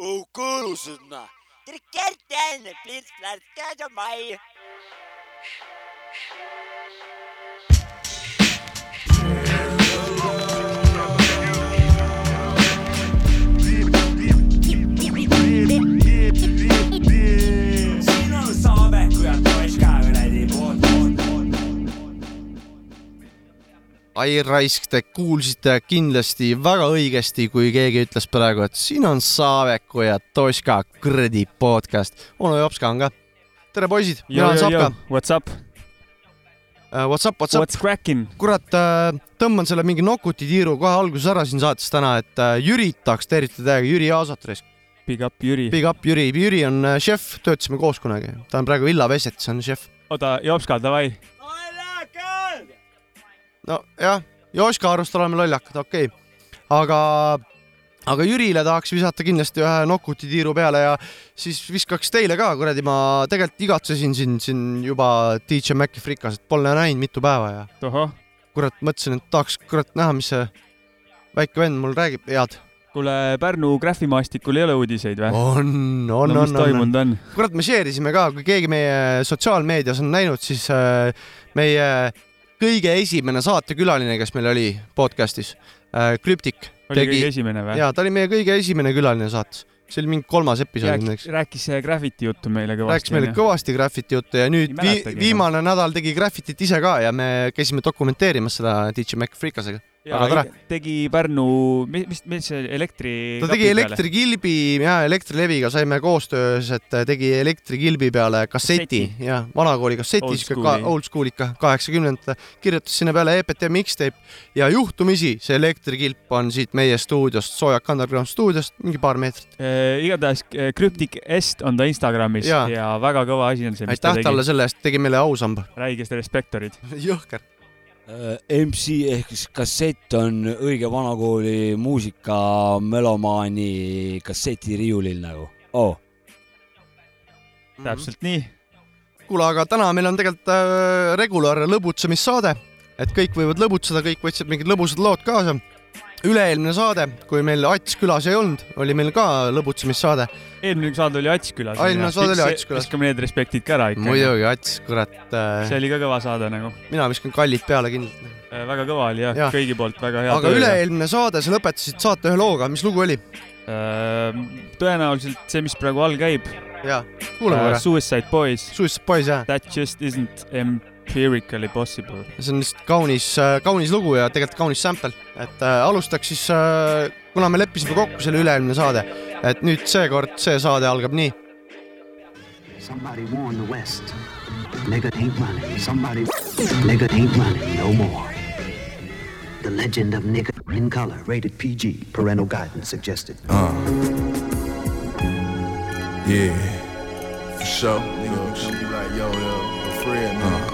Oh, kuulusena. Tere kertaan, plits, plats, käydä ai raisk, te kuulsite kindlasti väga õigesti, kui keegi ütles praegu, et siin on Saaveku ja Toška kuradi podcast. onu Jopska on ka. tere poisid, mina olen Sapka. What's up? What's up, what's up? What's cracking? kurat, tõmban selle mingi nokutitiiru kohe alguses ära siin saates täna, et äh, Jürit tahaks tervitada täiega, Jüri Aasat raisk. Big up Jüri. Big up Jüri, Jüri on äh, šef, töötasime koos kunagi, ta on praegu Villa Vesetis on šef. oota, Jopska, davai. nojah, Joška arust oleme lollakad, okei okay.. aga, aga Jürile tahaks visata kindlasti ühe nokutitiiru peale ja siis viskaks teile ka, kuradi, ma tegelikult igatsesin siin, siin juba DJ Maci frikas, et pole näinud mitu päeva ja kurat, mõtlesin, et tahaks kurat näha, mis see väike vend mul räägib head. kuule Pärnu graafimaastikul ei ole uudiseid või? on, on, no on, on. toimunud on? kurat, me share isime ka, kui keegi meie sotsiaalmeedias on näinud, siis äh, meie kõige esimene saatekülaline, kes meil oli podcast'is äh,, Krüptik oli kõige esimene või? ja ta oli meie kõige esimene külaline saates, see oli mingi kolmas episood rääkis rääkis graffiti juttu meile kõvasti. rääkis meile kõvasti graffiti juttu ja nüüd vi noh. viimane nädal tegi graffitit ise ka ja me käisime dokumenteerimas seda DJ Mac Freekasega. Väga tore. tegi Pärnu, mis, mis, mis see elektri. ta tegi. elektrikilbi ja Elektrileviga saime koostöös, et tegi elektrikilbi peale kasseti, Kasseti. ja vanakooli kasseti, school'i. ka old school ikka kaheksakümnendate, kirjutas sinna peale EPT mixtape ja juhtumisi see elektrikilp on siit meie stuudiost, Soojak Underground stuudiost mingi paar meetrit. Eh, igatahes eh, Cryptic Est on ta Instagramis ja, ja väga kõva asi on see, aitäh talle tegi. selle eest, tegi meile ausamba. räigest respektorid. jõhker. Äh, MC ehk siis kassett on õige vanakooli muusika melomaani kassetiriiulil nagu oh.. täpselt nii. kuule, aga täna meil on tegelikult äh, regulaarne lõbutsemissaade, et kõik võivad lõbutseda, kõik võtsid mingid lõbusad lood kaasa. Üle-eelmine saade, kui meil Ats külas ei olnud, oli meil ka lõbutsemissaade. eelmine saade oli Ats külas. Eelmine saade oli Ats külas. viskame need respektid ka ära ikka. muidugi, Ats, kurat äh, see, oli ka kõva saade nagu. mina viskan kallid peale kindlalt. väga kõva oli jah ja., kõigi poolt väga hea aga. üle-eelmine saade, sa lõpetasid saate ühe looga, mis lugu oli? tõenäoliselt see, mis praegu all käib. jaa, kuulame korra. Suicide Boys, Suicide Boys jah, That just isn't empirically possible. see on lihtsalt kaunis, kaunis lugu ja tegelikult kaunis sample, et äh, alustaks siis äh,, kuna me leppisime kokku selle üle-eelmine saade, et nüüd seekord see saade algab nii. Somebody warn the West. Nigga ain't running. Somebody. Nigga ain't running no more. The legend of nigga in color. Rated PG. Parental guidance suggested. Yeah. For sure. Gonna be like, yo, yo, yo, Fred, man. A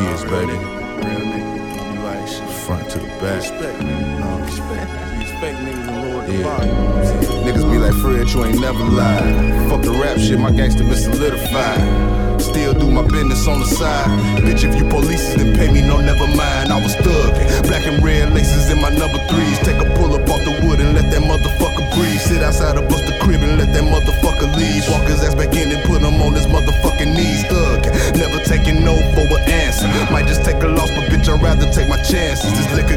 years, baby. Real nigga, you like shit. Front to the back. Respect, nigga. Respect. Respect, nigga. Lord, yeah. the body. Like, Fred, you ain't never lied. Fuck the rap shit, my gangster been solidified. Still do my business on the side. Bitch, if you police then pay me, no, never mind. I was thugging. Black and red laces in my number threes. Take a pull up off the wood and let that motherfucker breathe. Sit outside of bust the crib and let that motherfucker leave. Walk his ass back in and put him on his motherfucking knees. Thugging. Never taking no for an answer. Might just take a loss, but bitch, I'd rather take my chances. This liquor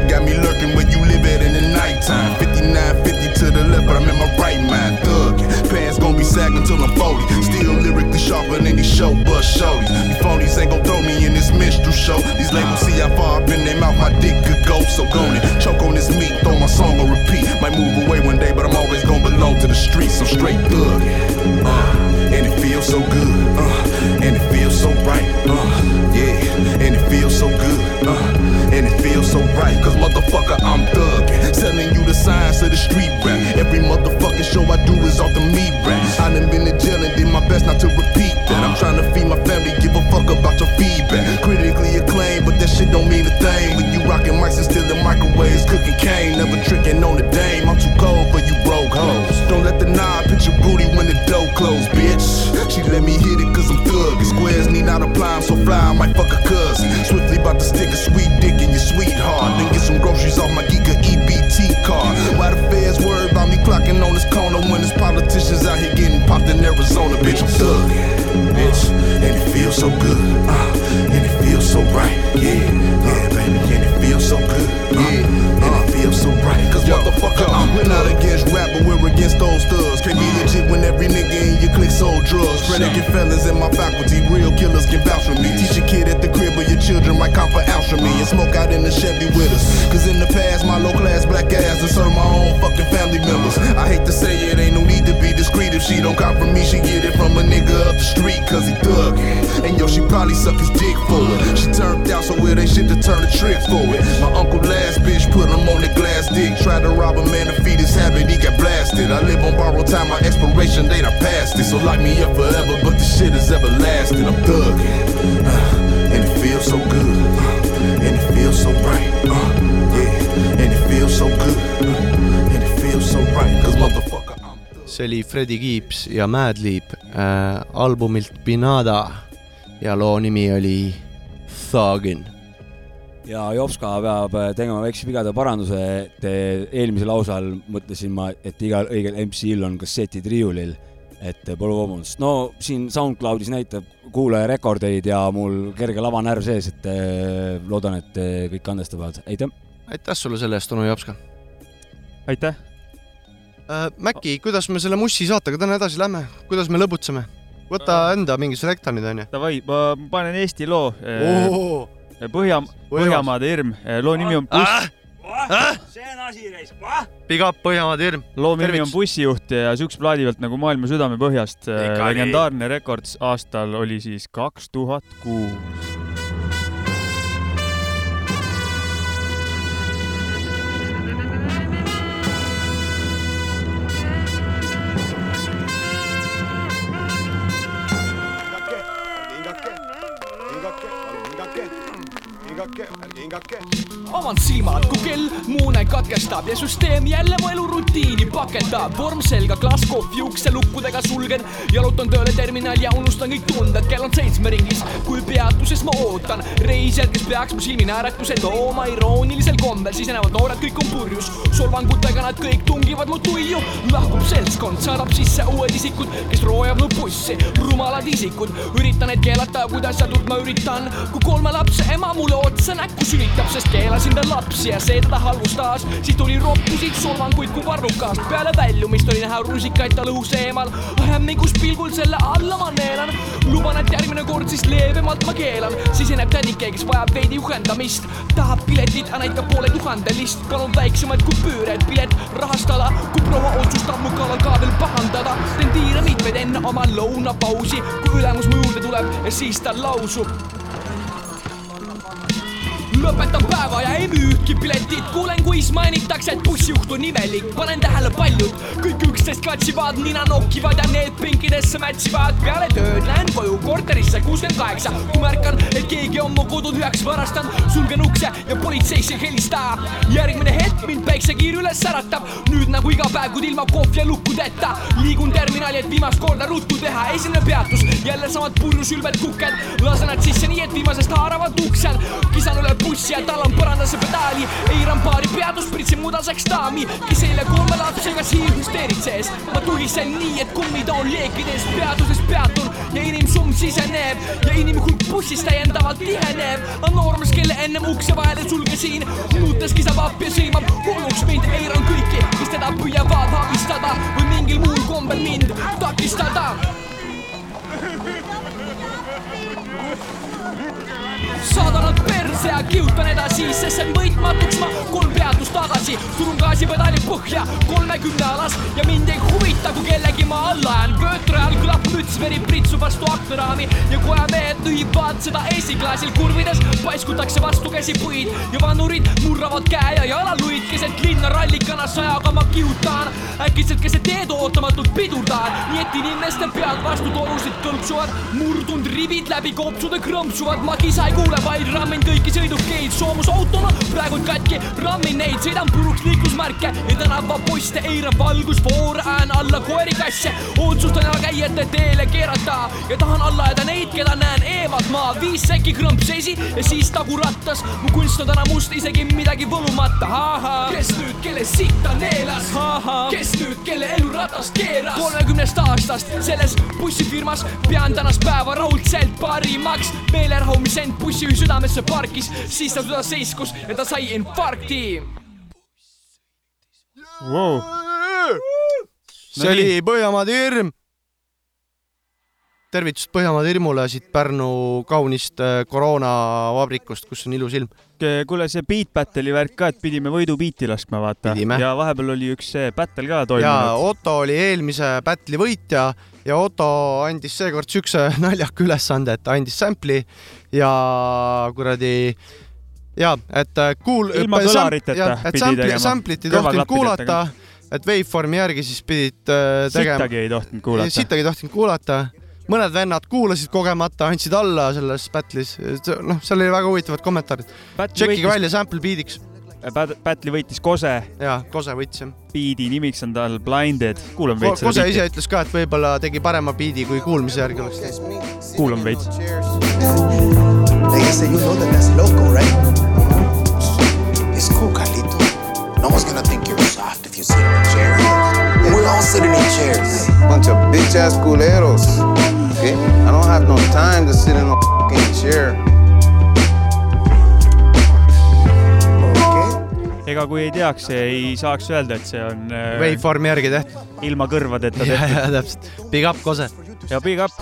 till I'm 40. Still lyrically sharper than these show bus shorties. These phonies ain't gon' throw me in this minstrel show. These labels see how far up in their mouth my dick could go. So go it. Choke on this meat, throw my song on repeat. Might move away one day, but I'm always gon' belong to the streets. I'm straight thug. Uh, and it feels so good. Uh, and it feels so right. Uh, yeah, and it feels so good. Uh, and it feels so right. Cause motherfucker, I'm thuggin'. Selling you the signs of the street rap. Every motherfucking show I do is off the me rap. I done been to jail and did my best not to repeat that. I'm trying to feed my family, give a fuck about your feedback. Critically acclaimed, but that shit don't mean a thing. When you rockin' mics and still in microwaves, cooking cane, never trickin' on the dame. I'm too cold for you broke hoes. Don't let the knob hit your booty when the door closed, bitch. She let me hit it cause I'm thug. Squares need not apply, I'm so fly, I might fuck a cousin. Swiftly about to stick a sweet dick in your sweetheart. Then get some groceries off my Giga EBT card. Why the feds worry about me clocking on this corner when there's politicians out here getting popped in Arizona. Bitch, I'm thuggin', bitch, and it feels so good, uh, and it feels so right, yeah, so right. Cause motherfucker, I'm we're not against rap, but we're against those thugs. Can't be legit when every nigga in your clique sold drugs. Predicate fellas in my faculty, real killers can vouch for me. Teach a kid at the crib, but your children might cop an ounce from me and smoke out in the Chevy with us. Cause in the past, my low class black ass and serve my own fucking family members. I hate to say it, ain't no need to be discreet. If she don't cop from me, she get it from a nigga up the street, cause he thug. And yo, she probably suck his dick for it. She turned out, so it ain't shit to turn the trick for it. My uncle last bitch put him on the glass dick. Tried to rob a man to feed his habit, he got blasted. I live on borrowed time, my expiration date, I passed it. So lock me up forever, but the shit is everlasting. I'm thuggin'. Uh, and it feels so good. Uh, and it feels so right. Uh, yeah, and it feels so good. Uh, and it feels so right. Cause motherfucker, see oli Freddie Gibbs ja Madlib äh, albumilt Pinada ja loo nimi oli Thuggin. Ja Jopska peab äh, tegema väikse vigade paranduse, et eelmisel lause all mõtlesin ma, et igal õigel MC-l on kassetid riiulil. et äh, palun vabandust, no siin SoundCloudis näitab kuulajarekordeid ja mul kerge lavanärv sees, et äh, loodan, et kõik andestavad, aitäh. aitäh sulle selle eest, onu Jopska aitäh. äh,. Mäkki, kuidas me selle Mussi saatega täna edasi lähme, kuidas me lõbutseme? võta enda mingi selekta nüüd onju. Davai, ma panen Eesti loo. Põhja, Põhjamaade hirm, loo nimi on Buss, see on asi reis, Big up Põhjamaade hirm. loo nimi on Bussijuht ja siukse plaadi pealt nagu Maailma südame põhjast. Nii. legendaarne Records aastal oli siis kaks tuhat kuus. 学系あれ弦 avan silmad, kui kell muune katkestab ja süsteem jälle mu elurutiini pakendab. vorm selga, klaas kohvi ukse lukkudega sulgen, jalutan tööle terminali ja unustan kõik tunded, kell on seitsme ringis, kui peatuses ma ootan. Reisijad, kes peaks mu silmi naeratuse tooma iroonilisel kombel, sisenevad noored, kõik on purjus, solvangutega nad kõik tungivad mu tuiu, lahkub seltskond, saadab sisse uued isikud, kes roojab mu bussi, rumalad isikud, üritan neid keelata, kuidas ja tuld ma üritan, kui kolme lapse ema mulle otsa näkku sülitab, sest keelasin tal lapsi ja see teda halvustas, siis tuli roppusid solvanguid kui varrukast, peale väljumist oli näha rusikaid tal õhus eemal, hämmingus pilgul selle alla ma neelan, luban, et järgmine kord siis leebemalt ma keelan, siseneb tädike, kes vajab veidi juhendamist, tahab piletit, aga näitab poole tuhandelist, palun väiksemaid kupüüre, et pilet rahastada, kui proua otsustab mu kallal ka veel pahandada, teen tiire mitmeid enne oma lõunapausi, kui ülemus mu juurde tuleb ja siis ta lausub lõpetan päeva ja ei müü ühtki piletit, kuulen, kuis mainitakse, et bussijuht on imelik, panen tähele paljud, kõik üksteist katsivad, nina nokivad ja need pinkidesse mätsivad, peale tööd lähen koju korterisse kuuskümmend kaheksa, kui märkan, et keegi on mu kodu tühjaks varastanud, sulgen ukse ja politseisse ei helista. järgmine hetk mind päiksekiir üles äratab, nüüd nagu iga päev, kuid ilma kohvi ja lukkudeta, liigun terminali, et viimast korda ruttu teha, esimene peatus, jälle samad purjusülbed kuked, lasen nad sisse nii, et viimasest haaravad uksed, kisan üle bussi ja talan põrandasse pedaali, eiran paari peatust, pritsin mudaseks daami, kes eile kolme lapsega siin hüsteeritses. ma tuhisen nii, et kummitoon leekides peatuses peatun. Ja inimsumm siseneb ja inimhulk bussis täiendavalt tiheneb. on noormees, kelle ennem ukse vahele sulgesin, muutes kisab appi ja sõimab hulluks mind, eiran kõiki, kes teda püüavad abistada. Või mingil muul kombel mind takistada saadan nad perse ja kihutan edasi, sest see on võitmatuks ma kolm peatust tagasi, surun gaasipedali põhja kolmekümne alas ja mind ei huvita, kui kellegi ma alla jään. köötri all kõlab müts, veri pritsub vastu aknaraami ja kojamehed nühivad seda esiklaasil kurvides, paiskutakse vastu käsi puid ja vanurid murravad käe ja jalaluid. Keset linna rallikana sajaga ma kihutan. äkitselt keset teed ootamatult pidurdan, nii et inimeste pead vastu torusid kõlpsuvad, murdunud rivid läbi kopsude krõmpsuvad, ma kisa ei kuule, vaid rammin kõiki sõidukeid, soomusautona praegu katki, rammin neid, sõidan puruks liiklusmärke. Ja tänavapoiste eiran valgusfoore, ajan alla koeri kasse, otsustan jalakäijate teele keerata. Ja tahan alla ajada neid, keda näen eemalt ma viis säki krõmpsesi ja siis tagurattas, mu kunst on täna must, isegi midagi võlumata, ahah. kes nüüd kelle sitta neelas, kes nüüd kelle elu ratast keeras. kolmekümnest aastast selles bussifirmas pean tänast päeva raudselt parimaks. meelerahu, mis end bussi südamesse parkis, siis ta süda seiskus ja ta sai infarkti. wow.. see oli Põhjamaade hirm. tervitused Põhjamaade hirmule siit Pärnu kaunist äh, koroonavabrikust, kus on ilus ilm. kuule, see beat battle'i värk ka, et pidime võidubiiti laskma, vaata. Ja vahepeal oli üks see battle ka ja toimunud. Otto oli eelmise battle'i võitja ja Otto andis seekord siukse naljaka ülesande, et andis sample'i ja kuradi ja et äh, kuul-. Ilma kõlariteta et pidi sample'i, tegema. sample'it ei tohtinud kuulata, et waveform'i järgi siis pidid äh, tegema. sittagi ei tohtinud kuulata. sittagi ei tohtinud kuulata. mõned vennad kuulasid kogemata, andsid alla selles battle'is, noh, seal oli väga huvitavad kommentaarid. tšekkige välja sample beat'iks Battle'i võitis Kose, ja Kose võitis jah. beat'i nimiks on tal Blinded. kuulame veits Kose ise ütles ka, et võib-olla tegi parema beat'i, kui kuulmise järgi oleks teinud. kuulame veits. Nigga say, you know that that's loco, right? It's cool, Carlito. No one's gonna think you're soft if you sit in a chair. We're all sitting in chairs. Bunch of bitch ass culeros. Okay? I don't have no time to sit in a fucking chair. Ega kui ei teaks, ei saaks öelda, et see on äh, Waveformi järgi tehtud. ilma kõrvadeta ja, tehtud. ja täpselt. Big up, Kose. ja big up.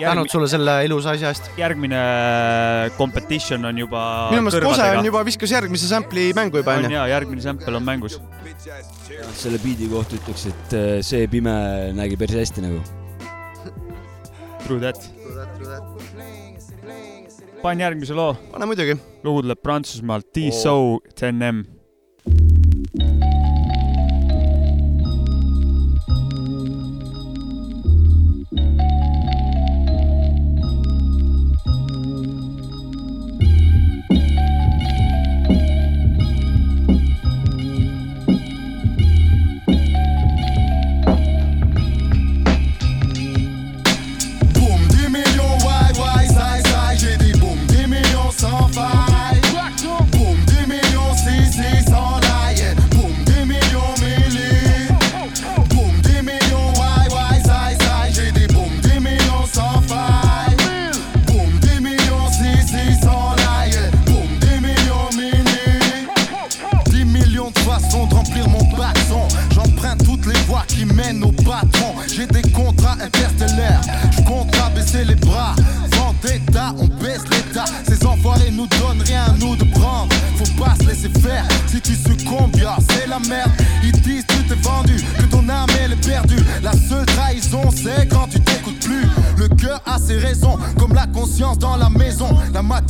tänud sulle selle ilusa asja eest. järgmine äh, competition on juba minu meelest Kose on juba, viskas järgmise sample'i mängu juba on onju. ja järgmine sample on mängus. selle biidi kohta ütleks, et äh, see pime nägi päris hästi nagu. True that. Panen järgmise loo, pane muidugi. lugu tuleb Prantsusmaalt, D-So 10M.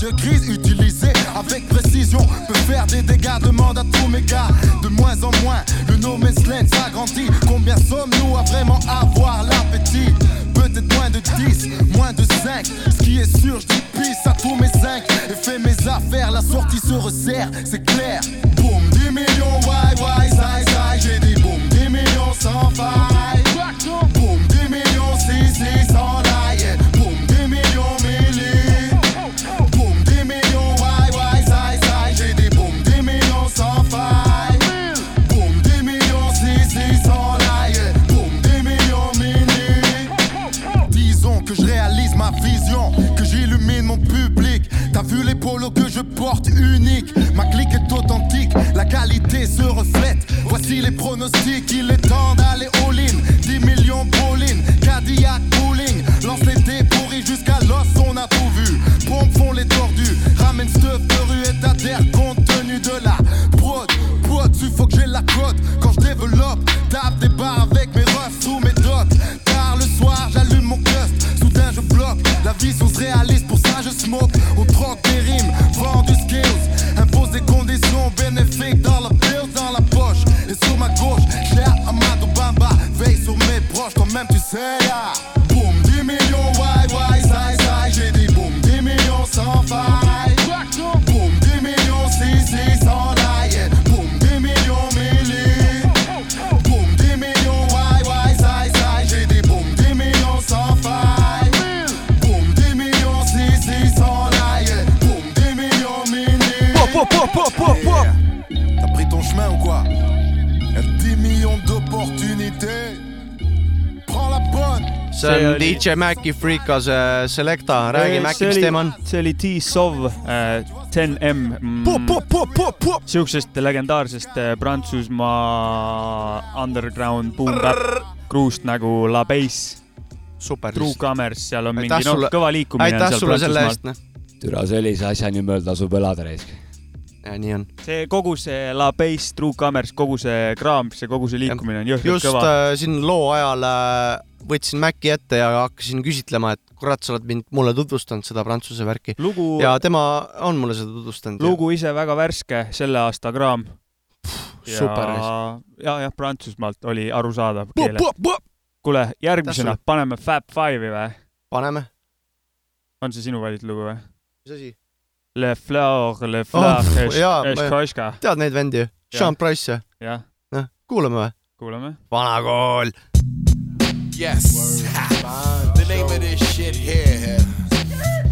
Dieu Christ. Porte unique Ma clique est authentique, la qualité se reflète. Voici les pronostics, il est temps d'aller all-in. 10 millions bowling, Cadillac bowling. Lance les dés pourris jusqu'à l'os, on a tout vu. Pompes font les tordus, ramène stuff de rue et d'adhère compte tenu de la prod. Prod, faut que j'ai la cote quand je développe. Tape des barres avec mes refs sous mes dots. Tard le soir, j'allume mon cust. Soudain, je bloque. La vie se réalise, pour ça je smoke. On troque des séria. See on DJ Maci Freekase Selecta, räägi Maci, mis teema on? see oli T-Sov äh, 10M mm,. siuksest legendaarsest äh, Prantsusmaa underground boom bap kruust nagu La Bass, super. True Commerce, seal on mingi noh kõva liikumine aitäh seal sulle selle eest, noh. türa sellise asja nimel tasub elada reisk. ja nii on. see kogu see La Bass, True Commerce, kogu see kraam, see kogu see liikumine on jõhkralt just kõva. äh, siin loo ajal äh, võtsin Maci ette ja hakkasin küsitlema, et kurat, sa oled mind, mulle tutvustanud seda prantsuse värki lugu, ja tema on mulle seda tutvustanud. lugu ise väga värske, selle aasta kraam. super ja, ja, jah, Prantsusmaalt oli arusaadav keele. kuule, järgmisena sulle. paneme Fab Five'i või? paneme, on see sinu valitud lugu või? mis asi? Le Fleur, Le Oh, Fleur, ma- Eshkoshka, tead neid vendi ju? Sean Price ju? jah, noh, kuulame või? kuulame. vana kool. Yes. the name of this shit here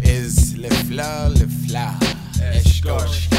is Le Fleur, Le Fleur. Escorchka, the Fab Five.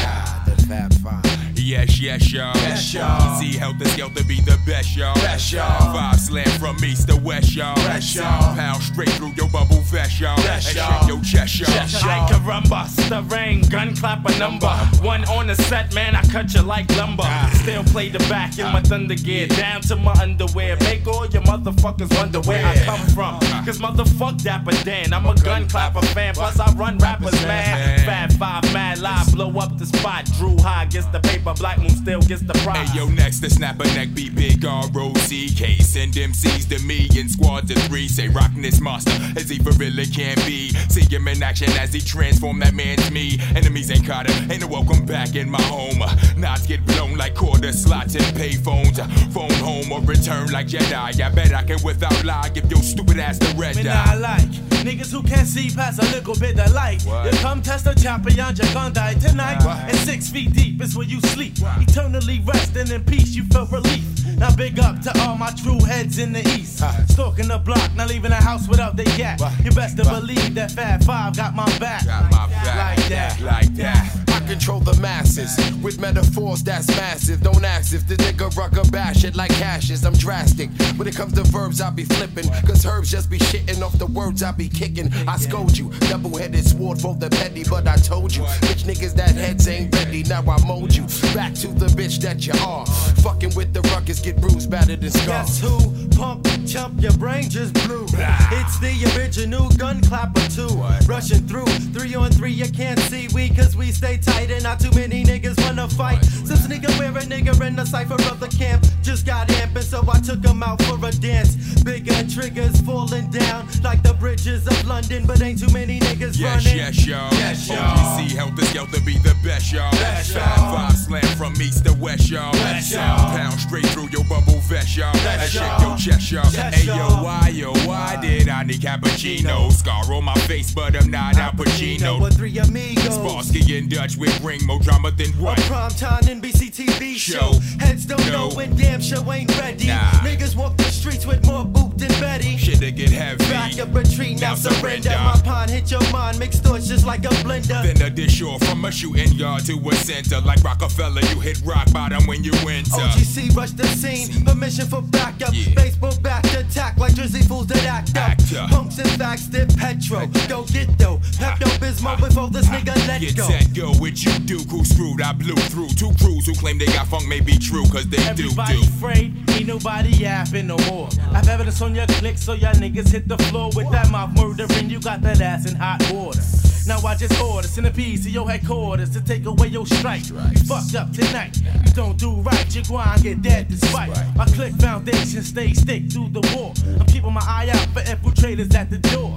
Yes, yes, y'all. Yes, y'all. See, Helter Skelter be the best, y'all. Best, y'all. Five slam from east to west, y'all. Best, y'all. Pound straight through your bubble vest, y'all. Best, y'all. shake your chest, y'all. Chest, y'all. Run, bust the rain, gun clap a number. One on the set, man, I cut you like lumber. Ah. Still play the back in my ah. thunder gear, down to my underwear. Make all your motherfuckers wonder where I come from. Ah. Cause motherfuck Dapper Dan, I'm a gun clapper fan. Plus, I run rappers mad. Fat five, mad live, blow up the spot. Drew High gets the paper, Black Moon still gets the prize. Hey, yo, next, the snapper neck be big R-O-C-K. Send MCs to me in squads of three. Say, rockin' this monster as he for really can be. See him in action as he transform that man's me. Enemies ain't caught him, ain't no welcome back in my home. Knots get blown like quarter slots and pay phones. Phone home or return like Jedi. I bet I can without lie give your stupid ass the red Me dye. not like niggas who can't see past a little bit of light. What? You come test a champion, you're gonna die tonight. What? And six feet deep is where you sleep. Eternally resting in peace, you felt relief. Now big up to all my true heads in the east. Stalking the block, not leaving the house without the yak. You best to believe that Fat Five got my back. Got my back. Like that. Like that. I control the masses with metaphors that's massive. Don't ask if the nigga rucker bash it like hashes. I'm drastic. When it comes to verbs, I be flipping. Cause herbs just be shitting off the words I be kicking. I scold you. Double headed sword for the petty, but I told you. Bitch niggas that heads ain't ready. Now I mold you. Back to the bitch that you are. Fucking with the ruckus, get bruised, battered, and scarred. Guess who? Pump, chump, your brain just blew. It's the original gun clapper too. Rushing through, three on three, you can't see we cause we stay tight and not too many niggas wanna fight. Since nigga wear a nigga in the cipher of the camp, just got amping, so I took him out for a dance. Bigger triggers falling down like the bridges of London, but ain't too many niggas Yes, running. yes, y'all. Yes, y'all. OGC Helter Skelter be the best, y'all. Best, y'all. Five slam from east to west, y'all. Best, y'all. Pound straight through your bubble vest, y'all. Best, And shake y'all. your chest, y'all. Hey, yo, why, yo, why did I need cappuccino? Scar on my face, but I'm not Al Pacino. With three amigos. Sparsky and Dutch with bring more drama than A what? prime time NBC TV show. Show. Heads don't No. know when damn show ain't ready. Nah. Niggas walk the streets with more boot than Betty. Shit to get heavy. Back up retreat, now Now surrender. surrender. My pond hit your mind, mixed thoughts just like a blender. Then a dish or from a shooting yard to a center. Like Rockefeller, you hit rock bottom when you enter. OGC rush the scene, permission for backup. Yeah. Baseball back attack like Jersey fools that act up. Punks and facts dip petro. Go get though, Pepto Bismol before this nigga let Get go. set, go with you, do who screwed. I blew through two crews who claim they got funk may be true, cause they Everybody do do. afraid, ain't nobody yapping no more. I've evidence on your click, so y'all niggas hit the floor with that mouth murdering. You got that ass in hot water. Now I just order centipedes to your headquarters to take away your strike. You fucked up tonight. You don't do right, you go and get dead despite. My click foundation stay stick through the war. I'm keeping my eye out for infiltrators at the door.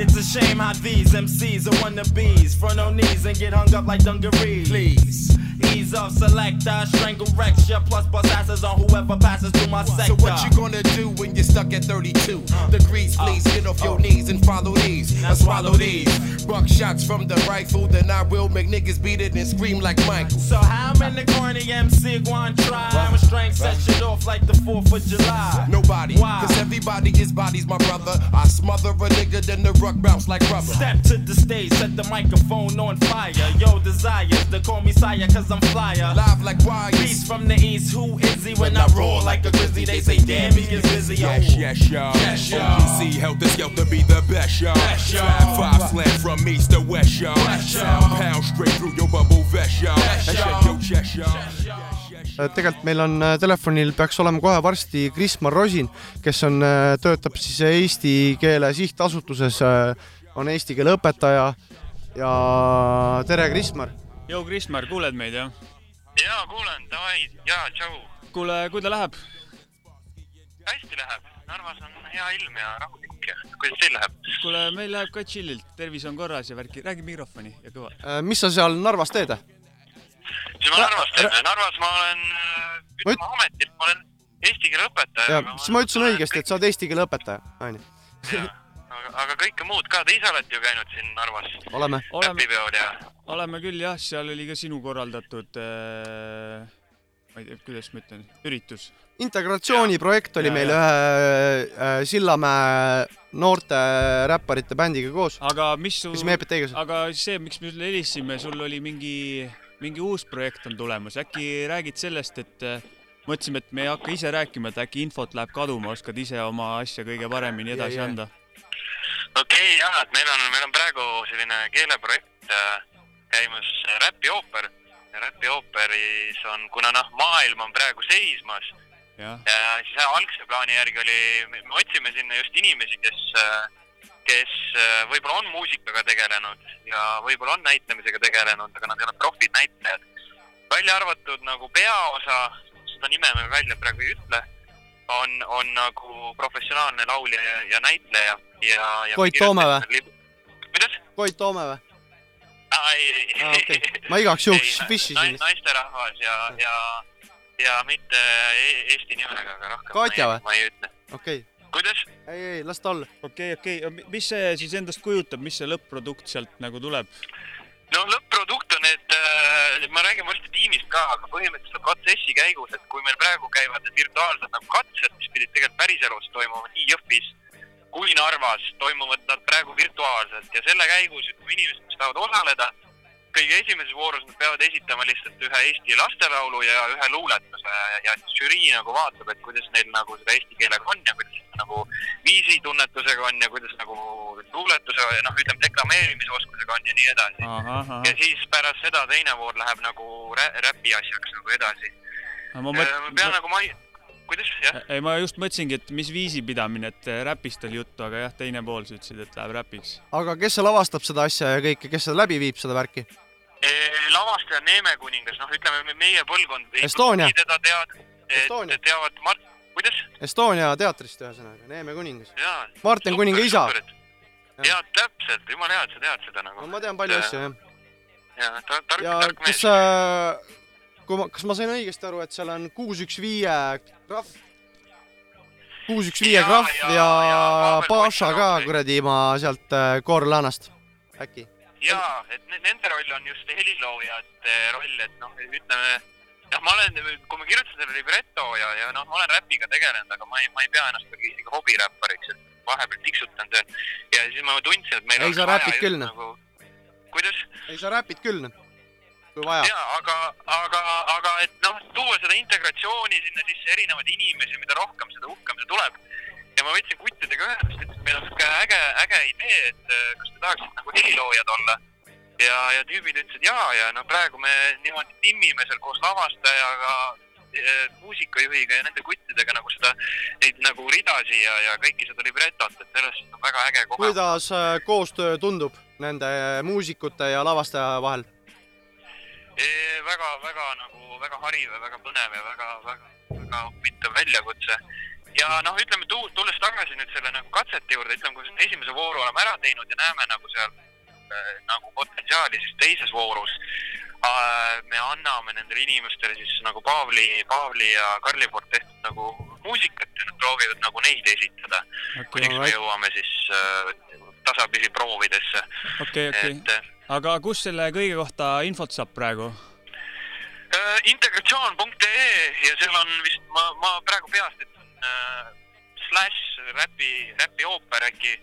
It's a shame how these MCs are wannabes. Front on knees and get hung up like dungarees. Please. Ease off, selector, strangle recture, plus bust asses on whoever passes through my sector. So what you gonna do when you're stuck at 32 uh. degrees. Please get off your uh. knees and follow these. I swallow these. Buck shots from the rifle, then I will make niggas beat it and scream like Michael. So how many corny MC going try? I'm a strength set shit off like the 4th of July. Nobody, Why? cause everybody is bodies, my brother. I smother a nigga, then the ruck bounce like rubber. Step to the stage, set the microphone on fire. Yo, desires to call me sire, cause I'm flyer. Live like wires. Beast from the east, who is he? When I roar like a grizzly, they say, damn, he is busy. Yes, yes, y'all. Yes, y'all. OPC helter skelter be the best, y'all. Best, y'all. Five slam from east to west, y'all. Best, y'all. Pound straight through your bubble vest, y'all. Best, y'all. shake your chest, y'all. Tegelikult meil on äh, telefonil peaks olema kohe varsti Krismar Rosin, kes on, töötab siis Eesti Keele Sihtasutuses, on eesti keele õpetaja ja tere, Krismar. Jou, Krismar, kuuled meid, jah? jaa, kuulen, davai, jaa, tšau. kuule, kuidas läheb? hästi läheb, Narvas on hea ilm ja rahulik ja kuidas teil läheb? kuule, meil läheb ka chillilt, tervis on korras ja värki, räägi mikrofoni ja kõva. Äh, mis sa seal Narvas teed? Mis ma Narvas teen? Narvas ma olen, ütleme ametilt, ma olen eesti keele õpetaja. ja, siis ma ütlesin õigesti, et sa oled eesti keele õpetaja, onju. aga, aga kõike muud ka, te ise olete ju käinud siin Narvas. oleme. äpipeol ja. oleme küll jah, seal oli ka sinu korraldatud äh,, ma ei tea, kuidas ma ütlen, üritus. integratsiooniprojekt oli Ja, meil ja. ühe äh, Sillamäe noorte räpparite bändiga koos. aga mis su, aga see, miks me sulle helistasime, sul oli mingi, mingi uus projekt on tulemas, äkki räägid sellest, et äh, mõtlesime, et me ei hakka ise rääkima, et äkki infot läheb kaduma, oskad ise oma asja kõige paremini edasi ja. anda? okei okay, jaa, et meil on, meil on praegu selline keeleprojekt äh, käimas äh, Räpi ooper. Räpi ooperis on, kuna noh, maailm on praegu seismas ja, ja siis algse plaani järgi oli, me otsime sinna just inimesi, kes, kes äh, võib-olla on muusikaga tegelenud ja võib-olla on näitlemisega tegelenud, aga nad ei ole profid näitlejad. välja arvatud nagu peaosa, seda nime me välja praegu ei ütle, on, on nagu professionaalne laulja ja, ja näitleja ja, ja. Koit Toome või? kuidas? Koit Toome või? ei, ei Ah, okei. Ma igaks juhuks Ei, nai- naisterahvas ja, ja, ja mitte e- eesti nimega, aga rohkem Katja ma ei, ma ei ütle. okei okay.. Kuidas? ei, ei, las ta olla. okei okay,, okei okay., mis see siis endast kujutab, mis see lõpp-produkt sealt nagu tuleb? no lõpp-produkt on, et äh, ma räägin varsti tiimist ka, aga põhimõtteliselt protsessi käigus, et kui meil praegu käivad need virtuaalsed nagu katsed, mis pidid tegelikult päriselus toimuma nii Jõhvis kui Narvas, toimuvad nad praegu virtuaalselt ja selle käigus ütleme inimesed, kes tahavad osaleda, kõige esimeses voorus nad peavad esitama lihtsalt ühe Eesti lastelaulu ja ühe luuletuse ja žürii nagu vaatab, et kuidas neil nagu seda eesti keelega on ja kuidas nagu viisitunnetusega on ja kuidas nagu luuletuse, noh, ütleme deklameerimisoskusega on ja nii edasi. ja siis pärast seda teine voor läheb nagu rä räpi asjaks nagu edasi. ma ma pean nagu mai-, kuidas, jah? ei, ma just mõtlesingi, et mis viisipidamine, et äh, räpist oli juttu, aga jah, teine pool sa ütlesid, et läheb räpiks. aga kes see lavastab seda asja ja kõike, kes seda läbi viib, seda värki? lavastaja Neeme kuningas, noh, ütleme meie põlvkond. Estonia. teda tead, teavad Mart, kuidas? Estonia teatrist ühesõnaga, Neeme kuningas. Martin Kuninga isa. jaa, täpselt, jumala hea, et sa tead seda nagu. no ma tean palju asju, jah. jaa, ta tark, ja tark mees. sa, kui ma, kas ma sain õigesti aru, et seal on kuus, üks, viie krahv? kuus, üks, viie krahv ja, ja Paša ka kuradi ma sealt äh, Koorlanast, äkki? jaa, et ne- nende roll on just heliloojate roll, et noh, ütleme, noh, ma olen, kui ma kirjutasin selle libreto ja, ja noh, ma olen räpiga tegelenud, aga ma ei, ma ei pea ennast ikkagi isegi hobiräppariks, et vahepeal tiksutan seal ja siis ma tundsin, et meil ei, sa vaja räpid just küll, noh. nagu, kuidas? ei, sa räpid küll, noh, kui vaja. jaa, aga, aga, aga et noh, tuua seda integratsiooni sinna sisse, erinevaid inimesi, mida rohkem, seda uhkem see tuleb. ja ma võtsin kuttidega ühendust, ütlesin, meil on sihuke äge, äge idee, et äh, kas te tahaksite nagu heliloojad olla. ja, ja tüübid ütlesid jaa, ja no praegu me niimoodi timmime seal koos lavastajaga, muusikajuhiga ja nende kuttidega nagu seda, neid nagu ridasid ja, ja kõiki seda libretot, et sellest on väga äge kogemus. kuidas äh, koostöö tundub nende muusikute ja lavastaja vahel? Väga, väga nagu väga hariv ja väga põnev ja väga, väga, väga huvitav väljakutse. ja noh, ütleme tu-, tulles tagasi nüüd selle nagu katsete juurde, ütleme, kui me esimese vooru oleme ära teinud ja näeme nagu seal äh, nagu potentsiaali, siis teises voorus äh, me anname nendele inimestele siis nagu Paavli, Paavli ja Karli poolt tehtud nagu muusikat ja nad proovivad nagu neid esitada okay,, kuniks me jõuame siis äh, tasapisi proovidesse. okei, okei et. aga kus selle kõige kohta infot saab praegu? äh, integratsioon.ee ja seal on vist, ma, ma praegu peast ütlen äh, slash räpi, räpi ooper äkki,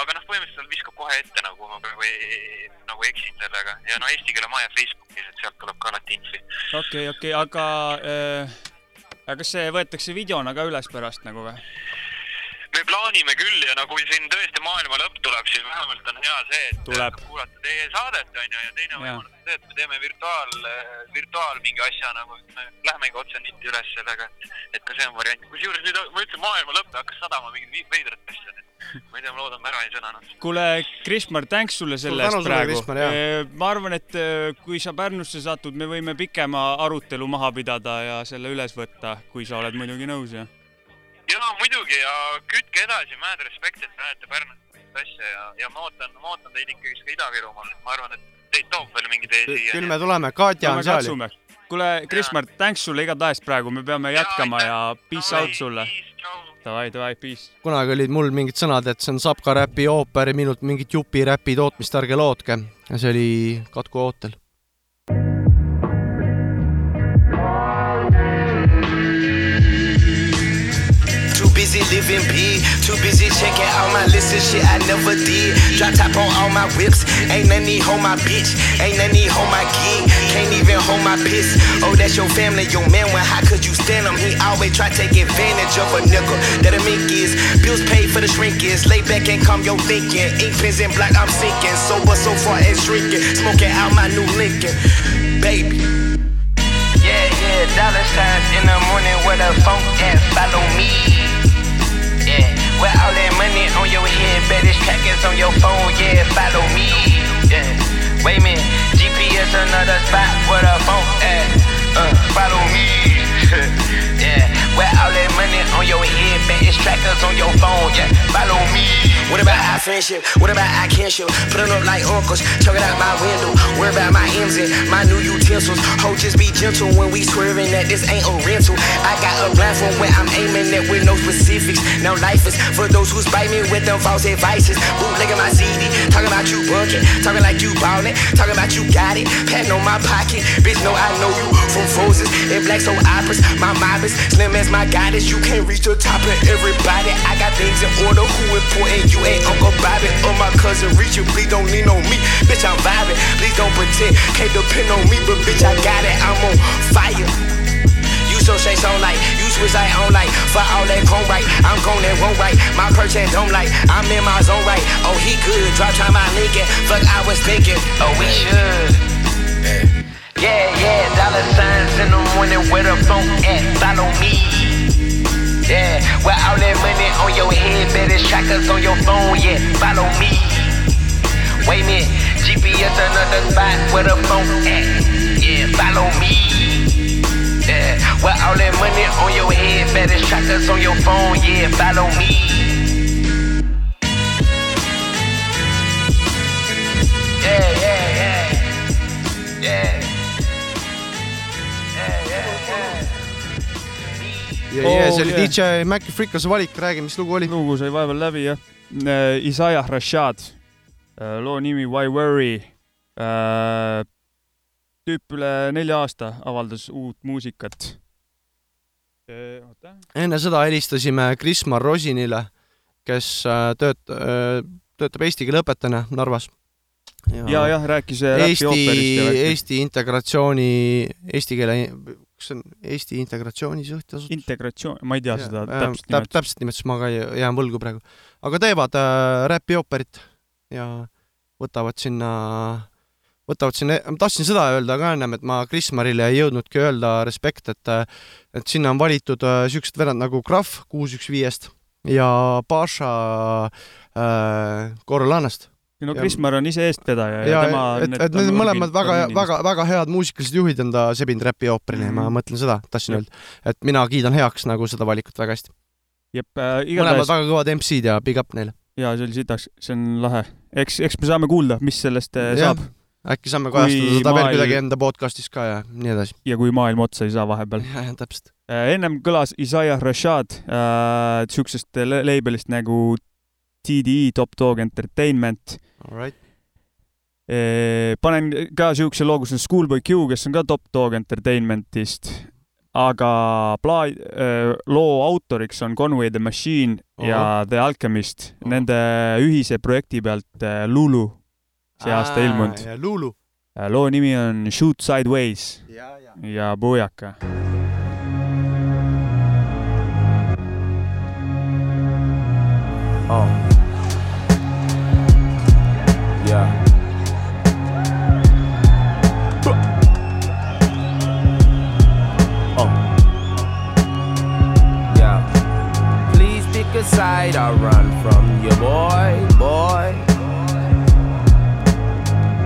aga noh, põhimõtteliselt viskab kohe ette nagu ma praegu ei, nagu eksin sellega ja no Eesti Keele Maja Facebookis, et sealt tuleb ka alati infi. okei, okei, aga äh, aga kas see võetakse videona ka üles pärast nagu või? Me plaanime küll ja no kui siin tõesti maailma lõpp tuleb, siis vähemalt on hea see, et Tuleb. kuulata teie saadet onju ja teine võimalus on see, et me teeme virtuaal, virtuaal mingi asja nagu, et me lähemegi otse nitti üles sellega, et ka see on variant. kusjuures nüüd ma ütlesin maailma lõpp ja hakkas sadama mingit veidrat asja, nii et ma ei tea, ma loodan, ma ära ei sõnanud. kuule, Krismar, thanks sulle selle eest praegu jaa.. ma arvan, et äh, kui sa Pärnusse satud, me võime pikema arutelu maha pidada ja selle üles võtta, kui sa oled muidugi nõus ja. Ja muidugi ja kütke edasi, mad respect, et näete Pärnus sellist asja ja, ja ma ootan, ma ootan teid ikkagi ka Ida-Virumaal, et ma arvan, et teid toob veel mingi tee siia. küll me tuleme, Katja on seal ju. kuule, Krismar, thanks sulle igatahes praegu, me peame jätkama ja peace out sulle. Davai, davai, peace. kunagi olid mul mingid sõnad, et see on Sapka räpi ooper ja minult mingit jupiräpi tootmist ärge lootke. ja see oli Katku ootel. Living big, too busy checking all my lists and shit I never did. Drop top on all my whips, ain't none need hold my bitch, ain't none need hold my gig, can't even hold my piss. Oh, that's your family, your man. When how could you stand him? He always try to take advantage of a nigga. That a mink is, bills paid for the shrink is. Lay back and calm your thinking. Ink pens and black, I'm sinking. Sober so far as drinking, smoking out my new Lincoln, baby. Yeah, yeah, dollar signs in the morning where the funk at, follow me. Where all that money on your head, baddest trackers on your phone, yeah, follow me. Yeah, wait a minute, GPS another spot where the funk at, uh, follow me. yeah, where all that money on your head, baddest trackers on your phone, yeah, follow me. What about our friendship? What about our kinship? Put 'em up like uncles, chuck it out my window. Worry about my M's and my new utensils. Ho, just be gentle when we swerving that this ain't a rental. I got a blindfold where I'm aiming at with no specifics. Now life is for those who spite me with them false advices. Bootlegging my CD, talking about you bucket, talking like you ballin', talking about you got it, patting on my pocket. Bitch, know I know you from Frozen and Black Soul Operas. My mob is slim as my goddess. You can't reach the top of everybody. I got things in order. Who important? You ain't Uncle Bobby or my cousin Richard. Please don't lean on me, bitch. I'm vibing. Please don't pretend. Can't depend on me, but bitch, I got it. I'm on fire. You so say so like you switch like on like for all that chrome right. I'm gone and won't right. My perch and don't like. I'm in my zone right. Oh he good. Drop time my Lincoln. Fuck I was thinking. Oh we should. Yeah yeah. Yeah, dollar signs in the morning where the phone at. Follow me. Yeah, with all that money on your head, better trackers on your phone, yeah, follow me. Wait a minute, GPS another spot where the phone at, yeah, follow me. Yeah, where all that money on your head, better trackers on your phone, yeah, follow me. ja, ja see oli Oh, yeah. DJ Maci Frikase valik, räägi, mis lugu oli. lugu sai vahepeal läbi jah. Isaiah Rashad, loo nimi Why Worry. tüüp üle nelja aasta avaldas uut muusikat. oota, enne seda helistasime Krismar Rosinile, kes tööt-, töötab eesti keele õpetajana Narvas. ja jah, rääkis Eesti ja. Eesti integratsiooni, eesti keele, kas see on Eesti Integratsiooni Sihtasutus? integratsioon, ma ei tea seda täpselt täpselt täp,. nimetust. täpselt nimetust ma ka ei- jään võlgu praegu, aga teevad äh, räpi ooperit ja võtavad sinna, võtavad sinna, ma tahtsin seda öelda ka ennem, et ma Krismarile ei jõudnudki öelda respekt, et et sinna on valitud äh, siuksed vennad nagu Krahv kuus üks viiest ja Paša äh, Korralannast. No Krismar on ise eestvedaja ja, ja ja tema. et, et need mõlemad väga, väga, väga head muusikalised juhid on ta sebinud räpi ooperile ja ma Mhm. mõtlen seda, tahtsin öelda, et mina kiidan heaks nagu seda valikut väga hästi. jep äh,, mõlemad igatahes väga kõvad MC-d ja big up neile. ja see oli sitaks, see on lahe. eks, eks me saame kuulda, mis sellest äh, Jah, saab. äkki saame kajastada seda veel kuidagi enda podcast'is ka ja nii edasi. ja kui maailm otsa ei saa vahepeal. jah, täpselt. ennem kõlas Isaiah Rashad äh, siuksest label'ist nagu TDE, Top Dog Entertainment Alright. Eh, panen ka siukse loo, kus on Schoolboy Q, kes on ka Top Dog Entertainmentist, aga pla-, loo autoriks on Conway the Machine ja The Alchemist, nende ühise projekti pealt eh, Lulu see aasta Aa, ilmunud. Lulu. loo nimi on Shoot Sideways Ja, ja. ja Booyaka. Oh. Side or run from your boy, boy.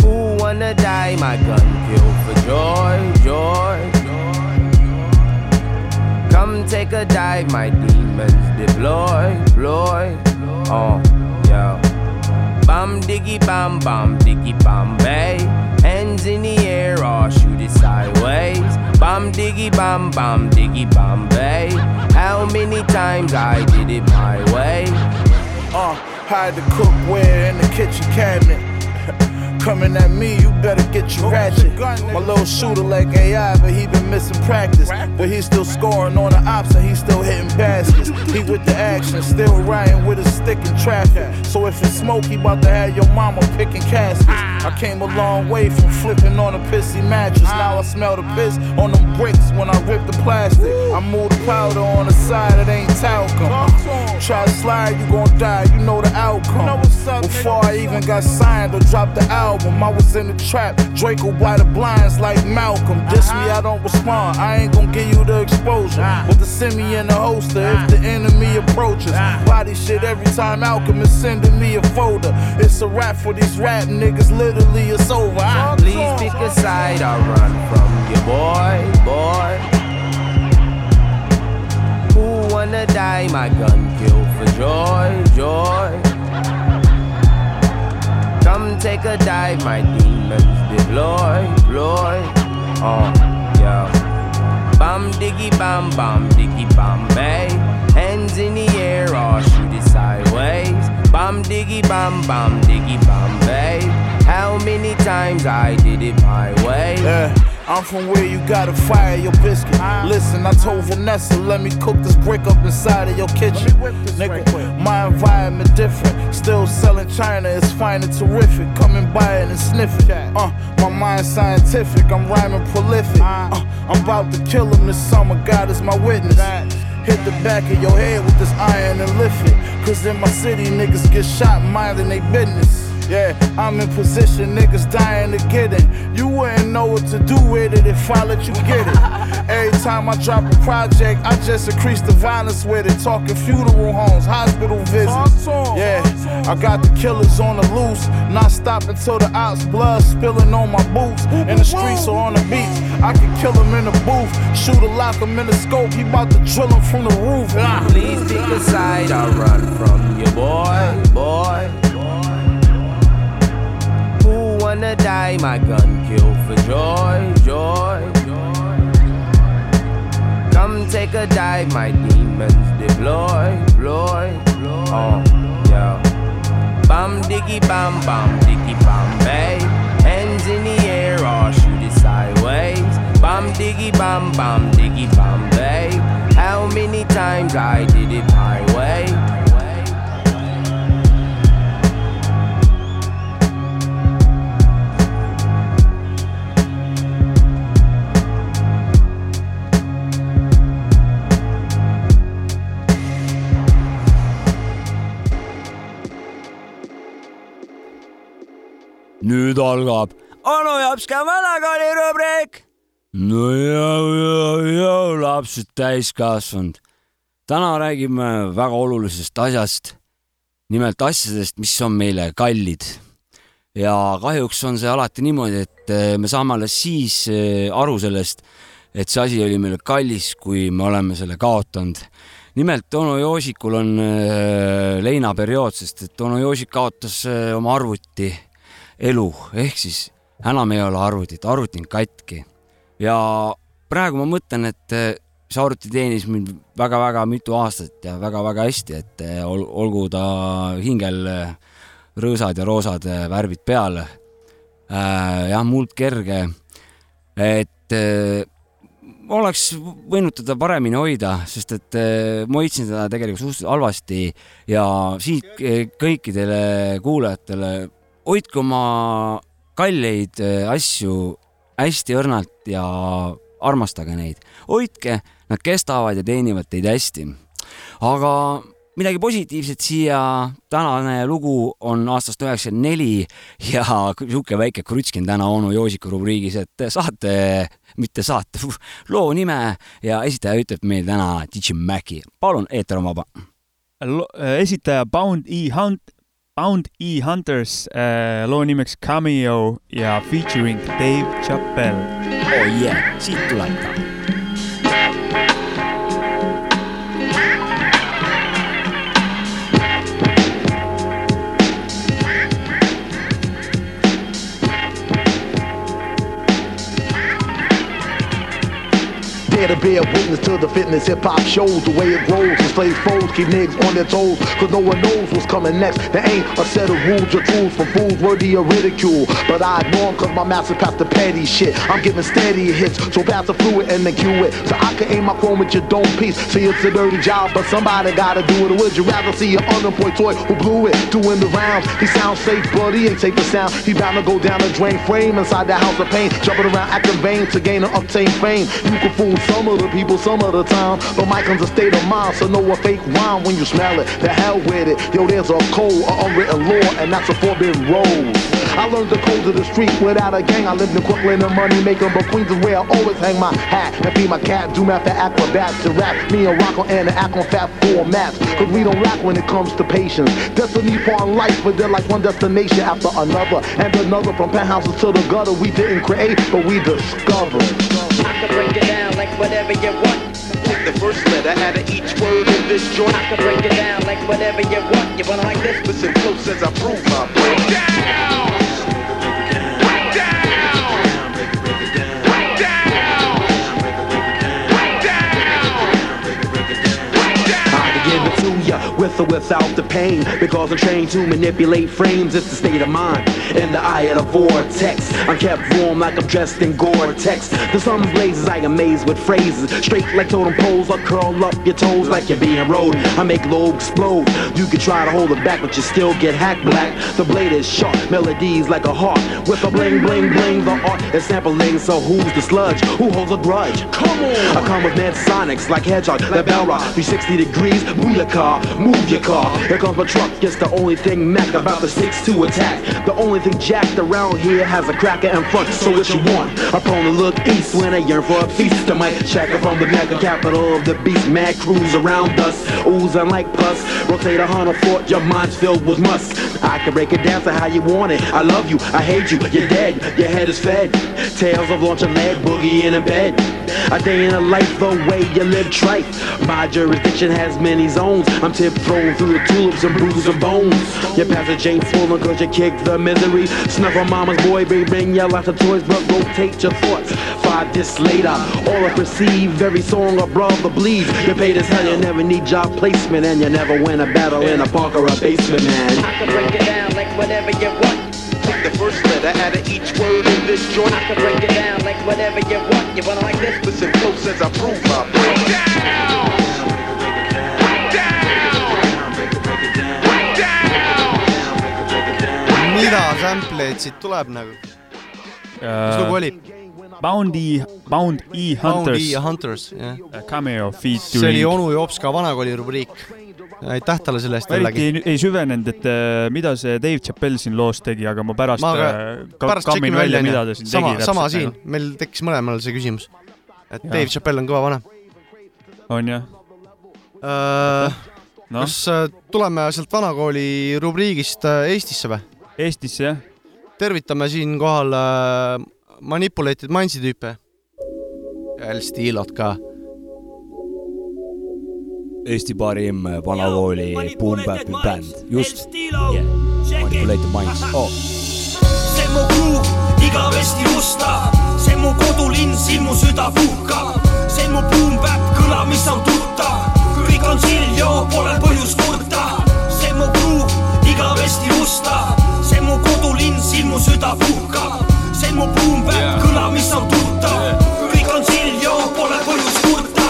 Who wanna die? My gun kill for joy, joy. Come take a dive, my demons deploy, deploy. Oh, yeah. Bam diggy bam bam diggy bam bay. Hands in the air or shoot it sideways. Bam diggy bam bam diggy bam bay. How many times I did it my way? Uh, hide the cookware in the kitchen cabinet. Coming at me, you better get your ratchet. My little shooter like AI, but he been missing practice. But he's still scoring on the ops and he's still hitting baskets. He with the action, still riding with a stick in traffic. So if it's smoke, he about to have your mama picking caskets. I came a long way from flipping on a pissy mattress. Now I smell the piss on them bricks when I rip the plastic. I move the powder on the side, it ain't talcum. Try to slide, you gon' die, you know the outcome. Before I even got signed or dropped the album, I was in the trap. Draco by the blinds like Malcolm. Diss me, I don't respond. I ain't gon' give you the exposure. With the send and the holster if the enemy approaches. Body shit every time Alchemist sending me a folder. It's a rap for these rap niggas, literally it's over. I- Please pick a side or run from your boy, boy. Who wanna die? My gun kill for joy, joy. Come take a dive, my demons deploy, deploy. Oh, yeah. Bam diggy bam bam diggy bam bay. Hands in the air or shoot it sideways. Bam diggy bam bam diggy bam bay. How many times I did it my way? Yeah, I'm from where you gotta fire your biscuit. Listen, I told Vanessa, let me cook this brick up inside of your kitchen. Nigga, my environment different. Still selling China, it's fine and terrific. Come and buy it and sniff it. Uh, my mind scientific, I'm rhyming prolific. Uh, I'm about to kill him this summer, God is my witness. Hit the back of your head with this iron and lift it. Cause in my city, niggas get shot minding they business. Yeah, I'm in position, niggas dying to get it. You wouldn't know what to do with it if I let you get it. Every time I drop a project, I just increase the violence with it. Talking funeral homes, hospital visits. Yeah, I got the killers on the loose. Not stopping till the ops blood spilling on my boots. In the streets or on the beach, I can kill him in the booth. Shoot a lock him in the scope, he about to drill him from the roof. Ah. Please pick a side or run from you, boy, boy. Who wanna die? My gun kill for joy, joy. Come take a dive, my demons deploy, deploy. Oh, yeah. Bam diggy bam bam diggy bam bay. Hands in the air or shoot it sideways. Bam diggy bam bam diggy bam bay. How many times I did it my way? Nüüd algab onu Japska vanakooli rubriik. no jõu, jõu, jõu, lapsed täiskasvanud. täna räägime väga olulisest asjast. nimelt asjadest, mis on meile kallid. ja kahjuks on see alati niimoodi, et eh, me saame alles siis eh, aru sellest, et see asi oli meile kallis, kui me oleme selle kaotanud nimelt onu Joosikul on äh, leinaperiood, sest et onu Joosik kaotas oma arvuti elu. Ehk siis enam ei ole arvutit, arvuti on katki. ja praegu ma mõtlen, et äh, see arvuti teenis mind väga-väga mitu aastat ja väga-väga hästi, et eh, ol, olgu ta hingel eh, rõõsad ja roosad eh, värvid peal. Jah, muld kerge, et oleks võinud teda paremini hoida, sest et ma hoidsin teda tegelikult suhteliselt halvasti ja siit eh, kõikidele kuulajatele, hoidke oma kalleid eh, asju hästi õrnalt ja armastage neid, hoidke, nad kestavad ja teenivad teid hästi. aga midagi positiivset siia, tänane lugu on aastast üheksakümmend neli ja sihuke väike krutskin täna onu Joosiku rubriigis, et saate, mitte saate, loo nime ja esitaja ütleb meil täna DJ Maci. palun, eeter on vaba. esitaja Bound E Hunt, Bound E Hunters äh, loo nimeks Cameo ja featuring Dave Chappelle. oh yeah, siit tuleb ta. To bear witness to the fitness hip hop shows, the way it grows. Enslaved foes keep niggas on their toes, cause no one knows what's coming next. There ain't a set of rules or tools for fools worthy of ridicule. But I ignore 'em cause my master passed the petty shit. I'm giving steady hits, so pass the fluid and then cue it. So I can aim my chrome with your dome piece. See, it's a dirty job, but somebody gotta do it. Or would you rather see an unemployed toy who blew it, doing the rounds? He sounds safe, but he ain't safe to sound. He bound to go down a drain frame inside that house of pain, jumping around acting vain to gain an obtain fame. You can fool some of the people some of the time, but my comes a state of mind, so know a fake rhyme when you smell it. The hell with it, yo, there's a code, a unwritten law, and that's a forbidden road. I learned the codes of the street without a gang. I lived in Brooklyn and money making, but Queens is where I always hang my hat and feed my cat. Do math for acrobats to rap. Me and Rocco and the act on fat formats. Cause we don't lack when it comes to patience. Destiny upon life, but they're like one destination after another and another. From penthouses to the gutter, we didn't create, but we discovered. I can break it down like whatever you want. Take the first letter out of each word in this joint. I can break it down like whatever you want. You wanna like this? Listen close as I prove my point. I with or without the pain. Because I'm trained to manipulate frames, it's the state of mind. In the eye of the vortex, I'm kept warm like I'm dressed in Gore-Tex. The sun blazes, I amaze with phrases. Straight like totem poles, I curl up your toes like you're being rode. I make low explode. You can try to hold it back, but you still get hacked black. The blade is sharp, melodies like a heart. With a bling, bling, bling, the art is sampling. So who's the sludge? Who holds a grudge? Come on! I come with mad sonics like hedgehog, like bell rock. 360 degrees, move car, move your car. Here comes my truck, it's the only thing Mac about the six to attack. The only thing jacked around here has a cracker in front. So what you want? I prone to look east when I yearn for a feast. The mic checker from the mecca capital of the beast. Mad crews around us, oozing like pus. Rotate a hundred fort, your mind's filled with must. I can break it down to how you want it. I love you, I hate you, you're dead, your head is fed. Tales of launching lead, boogie in a bed. A day in a life, the way you live trife. My jurisdiction has many zones. I'm tiptoeing through the tulips and bruising bones. Your passage ain't full cause you kick the misery. Snuff on mama's boy, baby, bring your lots of toys, but rotate your thoughts. Five this later, all I perceive, every song a brother bleeds. You paid as hell, you never need job placement, and you never win a battle in a park or a basement, man. I can break it down like whatever you want. Take the first letter out of each word in this joint. I can break it down like whatever you want. You wanna like this? Listen close as I prove my point. Oh, mida sample'id siit tuleb nagu? mis lugu oli? Bounty, Bound E Bound Hunters E. Hunters, jah. Cameo see oli featuring. onu Jopska vanakooli rubriik. aitäh talle selle eest jällegi. ei, ei süvenenud, et äh, mida see Dave Chappelle siin loos tegi, aga ma pärast ma ka äh, ka- pärast kammin välja mida ta siin sama, tegi sama siin, meil tekkis mõlemal see küsimus. et Jaa. Dave Chappelle on kõva vana. on jah? no.. kas tuleme sealt vanakooli rubriigist Eestisse või? Eestisse jah. tervitame siinkohal äh, Manipulated Mindsi tüüpe. El Stilot ka. Eesti parim vanakooli boom bap'i bänd, just yeah.. Manipulated Minds oh.. see mu gruuv igavesti musta, see mu kodulinn, siin mu süda puhkab, see mu boom bap kõlab kõla, mis on tuttav, kõik on siljo, pole põhjust kurta. see mu kruub, igavesti musta, mu kodulinn, siin mu süda puhkab, see mu puumpäpp, kõla, mis on tuttav, kõik on siljo, pole põhjust kurta.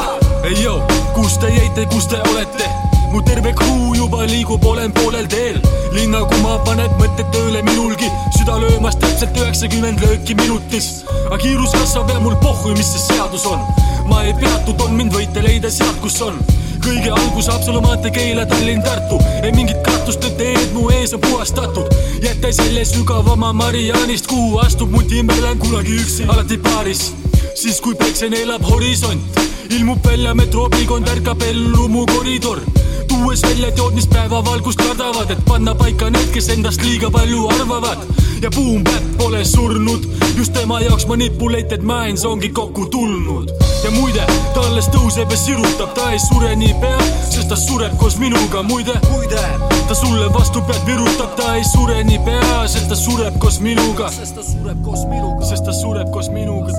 ei joo, kus te jäite, kus te olete? mu terve crew juba liigub, olen poolel teel. linna kuma paneb mõtted tööle minulgi, süda löömas täpselt üheksakümmend lööki minutis. aga kiirus kasvab ja mul pohhu, mis see seadus on. ma ei peatu, on mind võite leida sealt, kus on kõige algus Haapsalu maantee, Keila, Tallinn, Tartu. ei mingit kahtlust, et teed mu ees on puhastatud. jäta selle sügavama Marianist, kuhu astub mu Timberland kunagi üksi, alati paaris. siis kui päikse neelab horisont, ilmub välja metroopikond, ärkab ellu mu koridor tuues välja teod, mis päevavalgust kardavad, et panna paika need, kes endast liiga palju arvavad. ja Boom Bap pole surnud, just tema jaoks manipulated minds ongi kokku tulnud. Ja muide, ta alles tõuseb ja sirutab, ta ei sure niipea, sest ta sureb koos minuga, muide, muide, ta sulle vastu pead virutab, ta ei sure niipea, sest ta sureb koos minuga. sest ta sureb koos minuga, sest ta sureb koos minuga,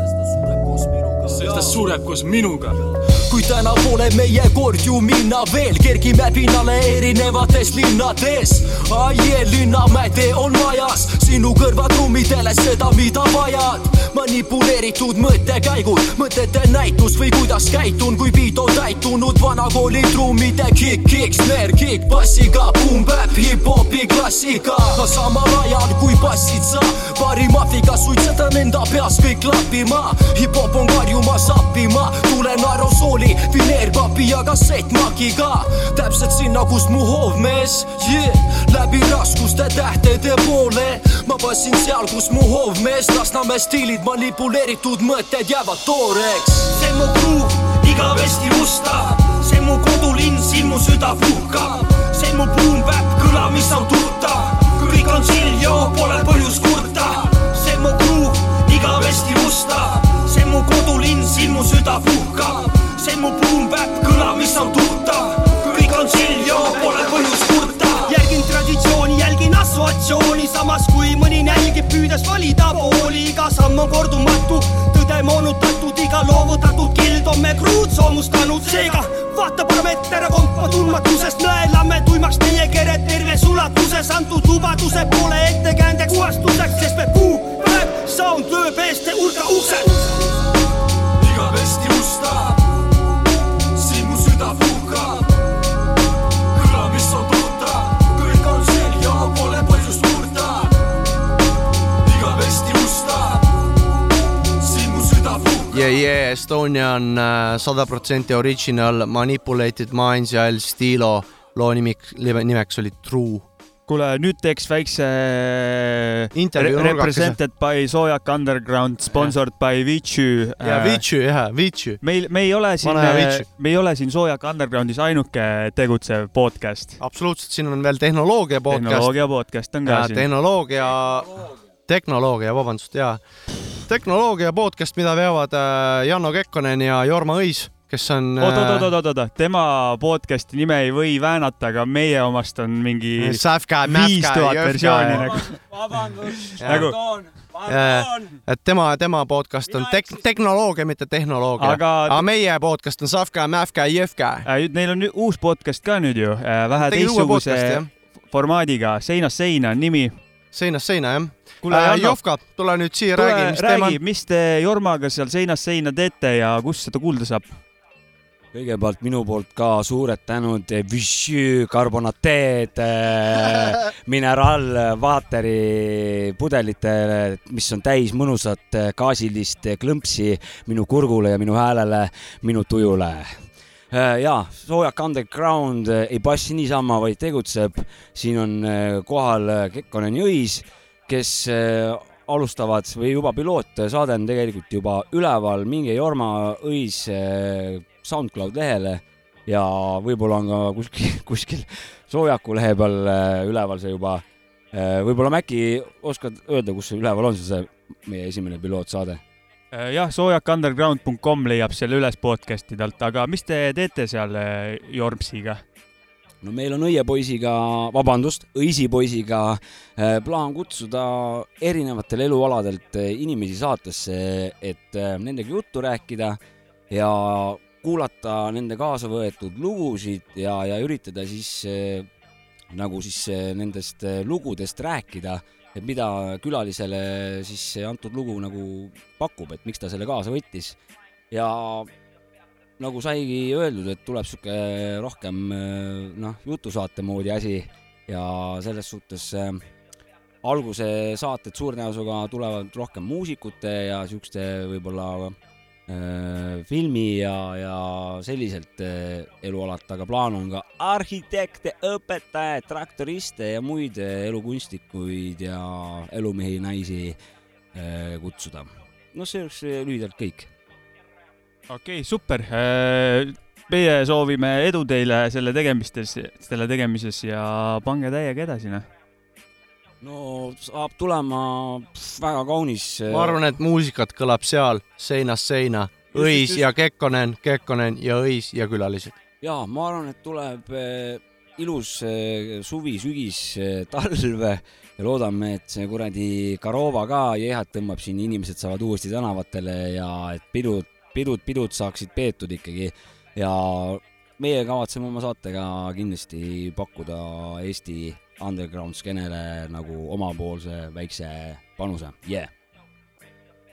sest ta sureb koos minuga kui täna pole meie kord ju minna veel, kergime pinnale erinevates linnades. Aie linnamäe on majas, sinu kõrvatrummidele seda, mida vajad. manipuleeritud mõttekäigud, mõtete näitus või kuidas käitun, kui beat on täitunud vanakooli trummide kick, kick, snare, kick, bassiga, boom-bap, hip-hopi klassika. samal ajal kui bassid sa, parim ahviga suitsetan enda peas kõik klappima. hip-hop on karjumas appima, tulen aerosooli, vineerpapi ja kassettmakiga. täpselt sinna, kus mu hoovmees yeah., läbi raskuste tähtede poole. ma passin seal, kus mu hoovmees, Lasnamäe stiilid, manipuleeritud mõtted jäävad tooreks. see mu kruub, igavesti musta, see mu kodulinn, siin mu süda puhkab. see mu boom-bap, kõla, mis on tuttav, kõik on siljo, pole põhjust kurta. see mu kruub, igavesti musta, see mu kodulinn, siin mu süda puhkab. Mu boom-bap, kõla, mis on tuttav, kõik on siljo, pole põhjust kurta. järgin traditsiooni, jälgin assotsiatsiooni, samas kui mõni nälgib, püüdes valida pooli, iga samm on kordumatu, tõde moonutatud, iga loovutatud kild on me kruud soomustanud, seega vaata parameeter kompa tundmatusest, nõelame tuimaks meie keret terves ulatuses, antud lubaduse pole ettekäändeks puhastuseks, sest me puu, päev, sound lööb eeste urga uksed. igavesti yeah,. Yeah, Estonian äh, sada protsenti original Manipulated Minds ja El Stilo loo nimik, nimeks oli True. kuule, nüüd teeks väikse Intervjuu re-. Represented by Sojak Underground, sponsored by Vichu. ja Vichu jah, Vichu. meil, me ei ole siin Vichu., me ei ole siin Sojak Undergroundis ainuke tegutsev podcast. absoluutselt, siin on veel tehnoloogia podcast. tehnoloogia podcast on ka ja siin. tehnoloogia, tehnoloogia, vabandust, ja tehnoloogia podcast, mida veavad äh, Janno Kekkonen ja Jorma Õis, kes on. äh, oot, oot, oot, oot, oot, tema podcast'i nime ei või väänata, aga meie omast on mingi Sävkä, viis Mävkä, tuhat versiooni nagu. vabandust, Nagu- et tema, tema podcast on tek-, tehnoloogia, mitte tehnoloogia. Aga- meie podcast on Savka, Mävkä, Jõhkä. Äh, Neil on nüüd uus podcast ka nüüd ju, vähe teistsuguse formaadiga, Seinast seina on nimi. Seinast seina, jah. Kuule, äh. Jovka, tule nüüd siia, räägi, mis teema räägi, on. mis te Jormaga seal Seinast seina teete ja kus seda kuulda saab? kõigepealt minu poolt ka suured tänud Vichy Carbonateed äh, mineraalvaateri pudelitele, mis on täis mõnusat äh, gaasilist klõmpsi minu kurgule ja minu häälele, minu tujule ja soojak underground äh, ei passi niisama, vaid tegutseb. siin on äh, kohal äh, Kekkonen Jõis, kes äh, alustavad või juba pilootsaade on tegelikult juba üleval, minge Jorma Õis äh, SoundCloud lehele ja võib-olla on ka kuskil, kuskil Soojaku lehe peal äh, üleval see juba. võib-olla Mäkki oskad öelda, kus see üleval on, see meie esimene pilootsaade? Äh, jah, soojakunderground.com leiab selle üles podcast'idelt, aga mis te teete seal äh, Jormsiga? no meil on õiepoisiga, vabandust, õisipoisiga äh, plaan kutsuda erinevatel elualadelt inimesi saatesse, et nendega juttu rääkida ja kuulata nende kaasa võetud lugusid ja, ja üritada siis nagu siis nendest lugudest rääkida, et mida külalisele siis see antud lugu nagu pakub, et miks ta selle kaasa võttis. ja nagu saigi öeldud, et tuleb sihuke rohkem noh, jutusaate moodi asi ja selles suhtes äh, alguse saated suure tõenäosusega tulevad rohkem muusikute ja siukeste võib-olla filmi ja, ja selliselt äh, elualat, aga plaan on ka arhitekte, õpetajaid, traktoriste ja muid äh, elukunstikuid ja elumehi, naisi äh, kutsuda. no see oleks äh, lühidalt kõik. okei okay,, super. meie soovime edu teile selle tegemistes, selle tegemises ja pange täiega edasi, noh. No saab tulema pff, väga kaunis. äh, ma arvan, et muusikat kõlab seal seinast seina, Õis just. ja Kekkonen, Kekkonen ja Õis ja külalised. ja ma arvan, et tuleb eh, ilus eh, suvi, sügis, talv ja loodame, et see kuradi Karova ka jehat tõmbab siin, inimesed saavad uuesti tänavatele ja et pidud, pidud, pidud saaksid peetud ikkagi ja meie kavatseme oma saatega kindlasti pakkuda Eesti underground skeenele nagu omapoolse väikse panuse, yeah.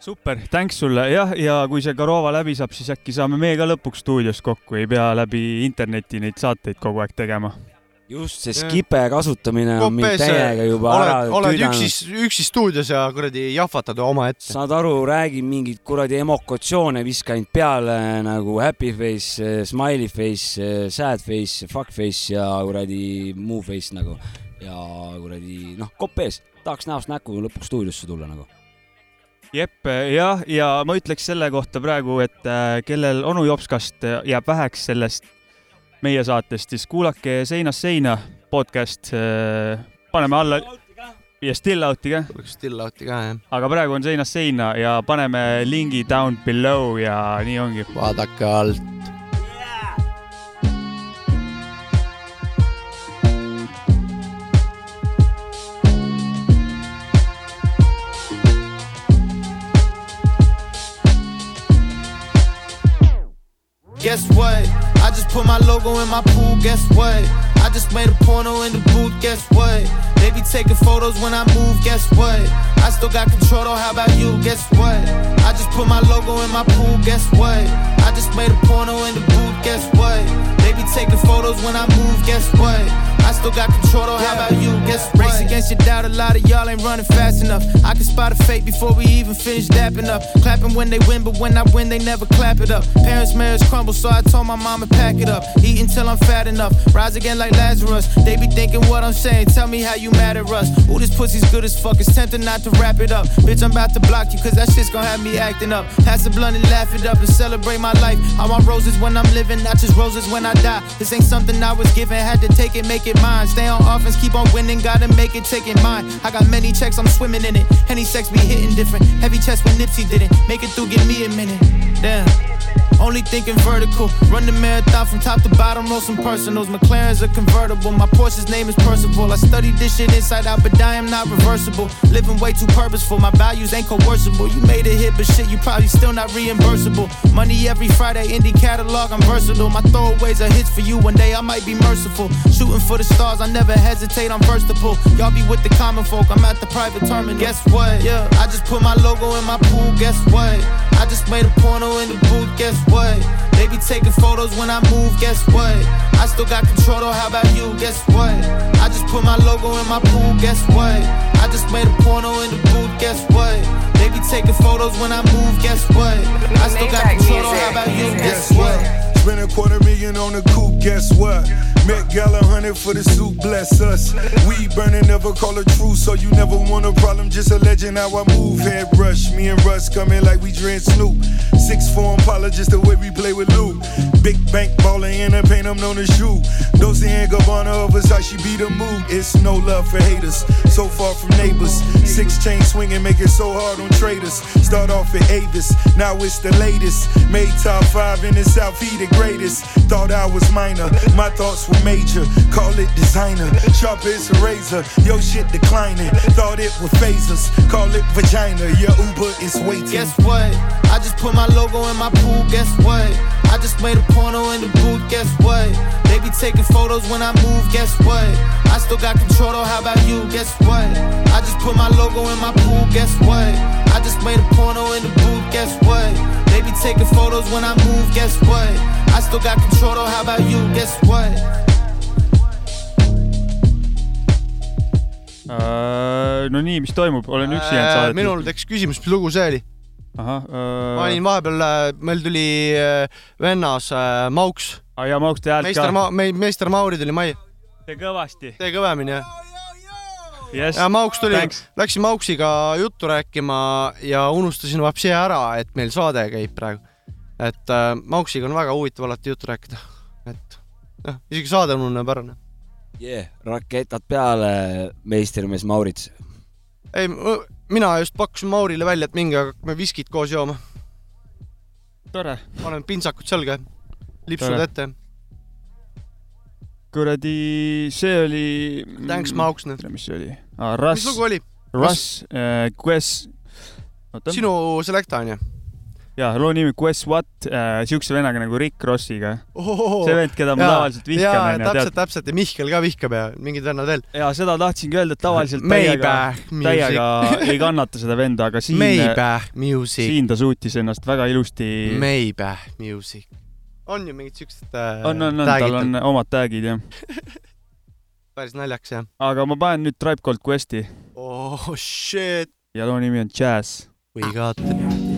super, thanks sulle, jah, ja kui see Karova läbi saab, siis äkki saame meie ka lõpuks stuudios kokku, ei pea läbi interneti neid saateid kogu aeg tegema. just see skipe kasutamine on mind täiega juba oled ära, oled tüüdanud. üksi, üksi stuudios ja kuradi jahvatad omaette. saad aru, räägin mingeid kuradi emokatsioone, viska ainult peale nagu happy face, smiley face, sad face, fuck face ja kuradi muu face nagu. Ja kuradi noh, kopp ees, tahaks näost näkku lõpuks stuudiosse tulla nagu. jep, jah, ja ma ütleks selle kohta praegu, et äh, kellel onu Jopskast äh, jääb väheks sellest meie saatest, siis kuulake Seinast seina podcast, paneme alla ja Still Out'i ka. Still Out'i ka, jah. aga praegu on Seinast seina ja paneme lingi down below ja nii ongi. vaadake alt. Guess what? I just put my logo in my pool. Guess what? I just made a porno in the booth. Guess what? They be taking photos when I move. Guess what? I still got control. Though. How about you? Guess what? I just put my logo in my pool. Guess what? I just made a porno in the booth. Guess what? They be taking photos when I move. Guess still got control. Though. How about you? Guess? Race against your doubt. A lot of y'all ain't running fast enough. I can spot a fake before we even finish dapping up. Clapping when they win, but when I win, they never clap it up. Parents' marriage crumble, so I told my mama pack it up. Eat until I'm fat enough. Rise again like Lazarus. They be thinking what I'm saying. Tell me how you mad at us. Ooh, this pussy's good as fuck. It's tempting not to wrap it up. Bitch, I'm about to block you, cause that shit's gonna have me acting up. Pass the blunt and laugh it up and celebrate my life. I want roses when I'm living, not just roses when I die. This ain't something I was given, had to take it, make it mine. Stay on offense, keep on winning, gotta make it, take it mine. I got many checks, I'm swimming in it. Any sex be hitting different. Heavy chest when Nipsey didn't. Make it through, give me a minute. Damn. Only thinking vertical. Run the marathon from top to bottom, roll some personals. McLaren's a convertible. My Porsche's name is Percival. I studied this shit inside out, but I am not reversible. Living way too purposeful. My values ain't coercible. You made a hit, but shit, you probably still not reimbursable. Money every Friday, indie catalog, I'm versatile. My throwaways are hits for you. One day I might be merciful. Shooting for the stars, I never hesitate, I'm versatile. Y'all be with the common folk, I'm at the private terminal. Guess what? Yeah, I just put my logo in my pool. Guess what? I just made a porno in the booth. Guess what? They be taking photos when I move. Guess what? I still got control. Though. How about you? Guess what? I just put my logo in my pool. Guess what? I just made a porno in the booth. Guess what? They be taking photos when I move. Guess what? I still got control. Though. How about you? Guess what? Spend a quarter million on the coupe, guess what? Met Gala hundred for the suit, bless us. We burning, never call a truce, so you never want a problem, just a legend how I move. Head rush, me and Russ coming like we drink Snoop. Six form Impala, just the way we play with Lou. Big bank baller in the paint, I'm known as shoe. Dolce and Gabbana of she be the mood. It's no love for haters, so far from neighbors. Six chain swinging, make it so hard on traders. Start off at Avis, now it's the latest. Made top five in the South, he the greatest. Thought I was minor, my thoughts were major. Call it designer, sharp as a razor. Yo shit declining, thought it was phasers. Call it vagina, your Uber is waiting. Guess what? I just put my logo in my pool, guess what? I just made a porno in the booth, guess what? They be taking photos when I move, guess what? I still got control, though, how about you? Guess what? I just put my logo in my pool, guess what? I just made a porno in the booth, guess what? They be taking photos when I move, guess what? I still got control, though, how about you? Guess what? Äh, no nii, mis toimub, olen üksi jäänud Äh, saadet. minul tekkis küsimus, mis lugu see oli? ahah, ma olin vahepeal, meil tuli äh, vennas äh, Mauks. aa jaa, Mauks, te häält meister ka. Ma-, mei-, meister Mauri tuli majja. tee kõvasti. tee kõvemini, jah. Yes, ja Mauks tuli läksin Mauksiga juttu rääkima ja unustasin vapsi ära, et meil saade käib praegu. et äh, Mauksiga on väga huvitav alati juttu rääkida, et noh, isegi saade ununeb ära. yeah,. raketad peale, meistrimees Maurits. ei, mina just pakkusin Maurile välja, et minge hakkame viskit koos jooma. tore. paneme pintsakud selga, lipsud ette. kuradi, see oli. Thanks, Mauks, nüüd. mis see oli ah,? Russ. mis lugu oli? Russ äh,, Quest. sinu selekta onju? jaa, loo nimi Quest What äh,, siukse vennaga nagu Rick Rossiga. Ohohoho. see vend, keda ma Jaa, tavaliselt vihkan, jaa, täpselt, täpselt ja Mihkel ka vihkab ja mingid vennad veel. ja seda tahtsingi öelda, et tavaliselt täiega täiega ei kannata seda venda, aga siin, Maybach music, siin ta suutis ennast väga ilusti. Maybach music. on ju mingid siuksed äh, on, on, on, tal on omad tag'id jah. päris naljakas jah. aga ma panen nüüd Tribe Called Questi oh shit, ja loo nimi on Jazz. we got the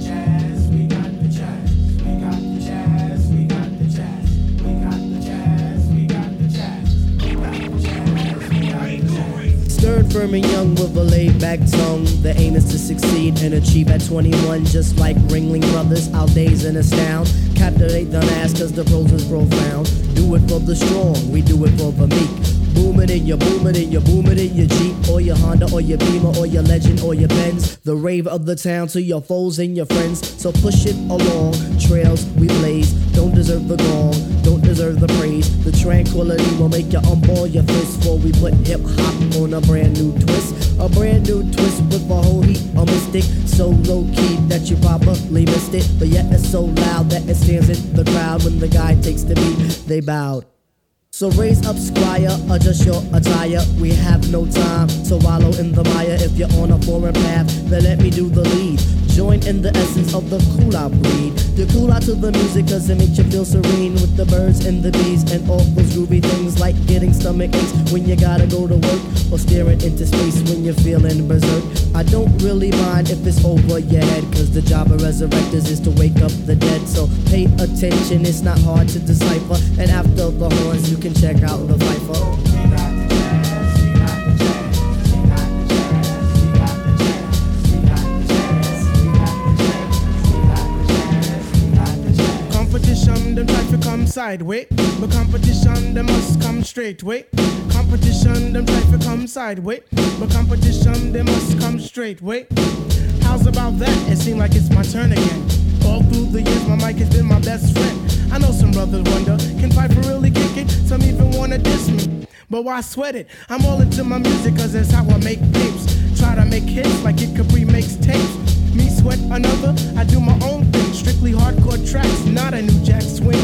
firm, and young with a laid back tongue. The aim is to succeed and achieve at 21, just like Ringling Brothers. Our days and astound. Captivate the mass, cause the prose is profound. Do it for the strong, we do it for the meek. Boom it in your boom it in your boom it in your Jeep or your Honda or your Beamer or your Legend or your Benz. The rave of the town to your foes and your friends. So push it along. Trails we blaze. Don't deserve the gong. Don't deserve the praise. The tranquility will make you unball your fists before we put hip hop on a brand new twist. A brand new twist with a whole heap of mystic. So low key that you probably missed it. But yet it's so loud that it stands in the crowd when the guy takes the beat. They bowed. So raise up, squire, adjust your attire. We have no time to wallow in the mire. If you're on a foreign path, then let me do the lead. Join in the essence of the cool out breed. You cool out to the music cause it makes you feel serene with the birds and the bees and all those groovy things like getting stomach aches when you gotta go to work or staring into space when you're feeling berserk. I don't really mind if it's over your head cause the job of resurrectors is to wake up the dead. So pay attention, it's not hard to decipher. And after the horns, you can check out the Viper. To. But competition, them must come straight way. Competition, them try to come sideways. But competition, they must come straight way. How's about that? It seems like it's my turn again. All through the years, my mic has been my best friend. I know some brothers wonder, can Piper really kick it? Some even wanna diss me. But why sweat it? I'm all into my music, cause that's how I make tapes. Try to make hits like it Capri makes tapes. Me sweat another, I do my own thing. Strictly hardcore tracks, not a new jack swing.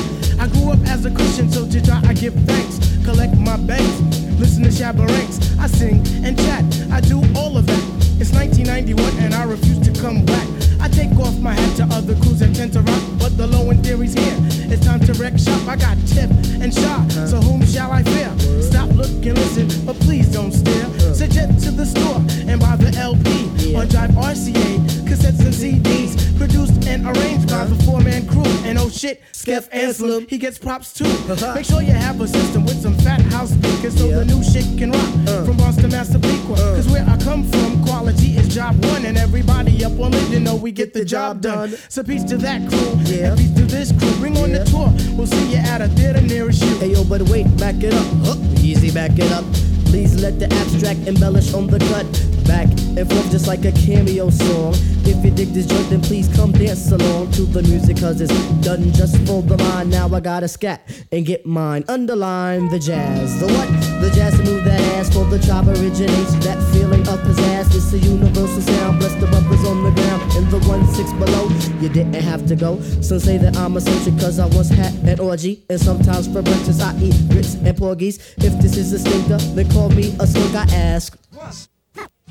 As a Christian, so to Jah I give thanks. Collect my banks, listen to Shabba Ranks. I sing and chat, I do all of that. It's 1991 and I refuse to come back. I take off my hat to other crews that tend to rock, but the low end theory's here. It's time to wreck shop. I got tip and shot, so whom shall I fear? Stop, look, and listen, but please don't stare. Suggest to the store and buy the LP on Drive RCA, cassettes and CDs, produced and arranged by the four man crew. And oh shit, Skeff Anselm, he gets props too. Uh-huh. Make sure you have a system with some fat house speakers so the new shit can rock. Uh. From Boston, Massapequa, uh. cause where I come from, quality is job one, and everybody up on it, you know we get the job done. So peace to that crew, and peace to this crew. Bring on the tour, we'll see you at a theater nearest you. Hey yo, but wait, back it up. Huh, easy, back it up. Please let the abstract embellish on the cut. Back and forth just like a cameo song. If you dig this joint, then please come dance along to the music, cause it's done just for the mind. Now I gotta scat and get mine. Underline the jazz. The what? The jazz to move that ass for the chop originates. That feeling his ass. It's a universal sound. Bless the brothers on the ground in the one six below. You didn't have to go. Some say that I'm a soldier cause I once had an orgy. And sometimes for breakfast I eat grits and porgies. If this is a stinker, then call me a slug. I ask.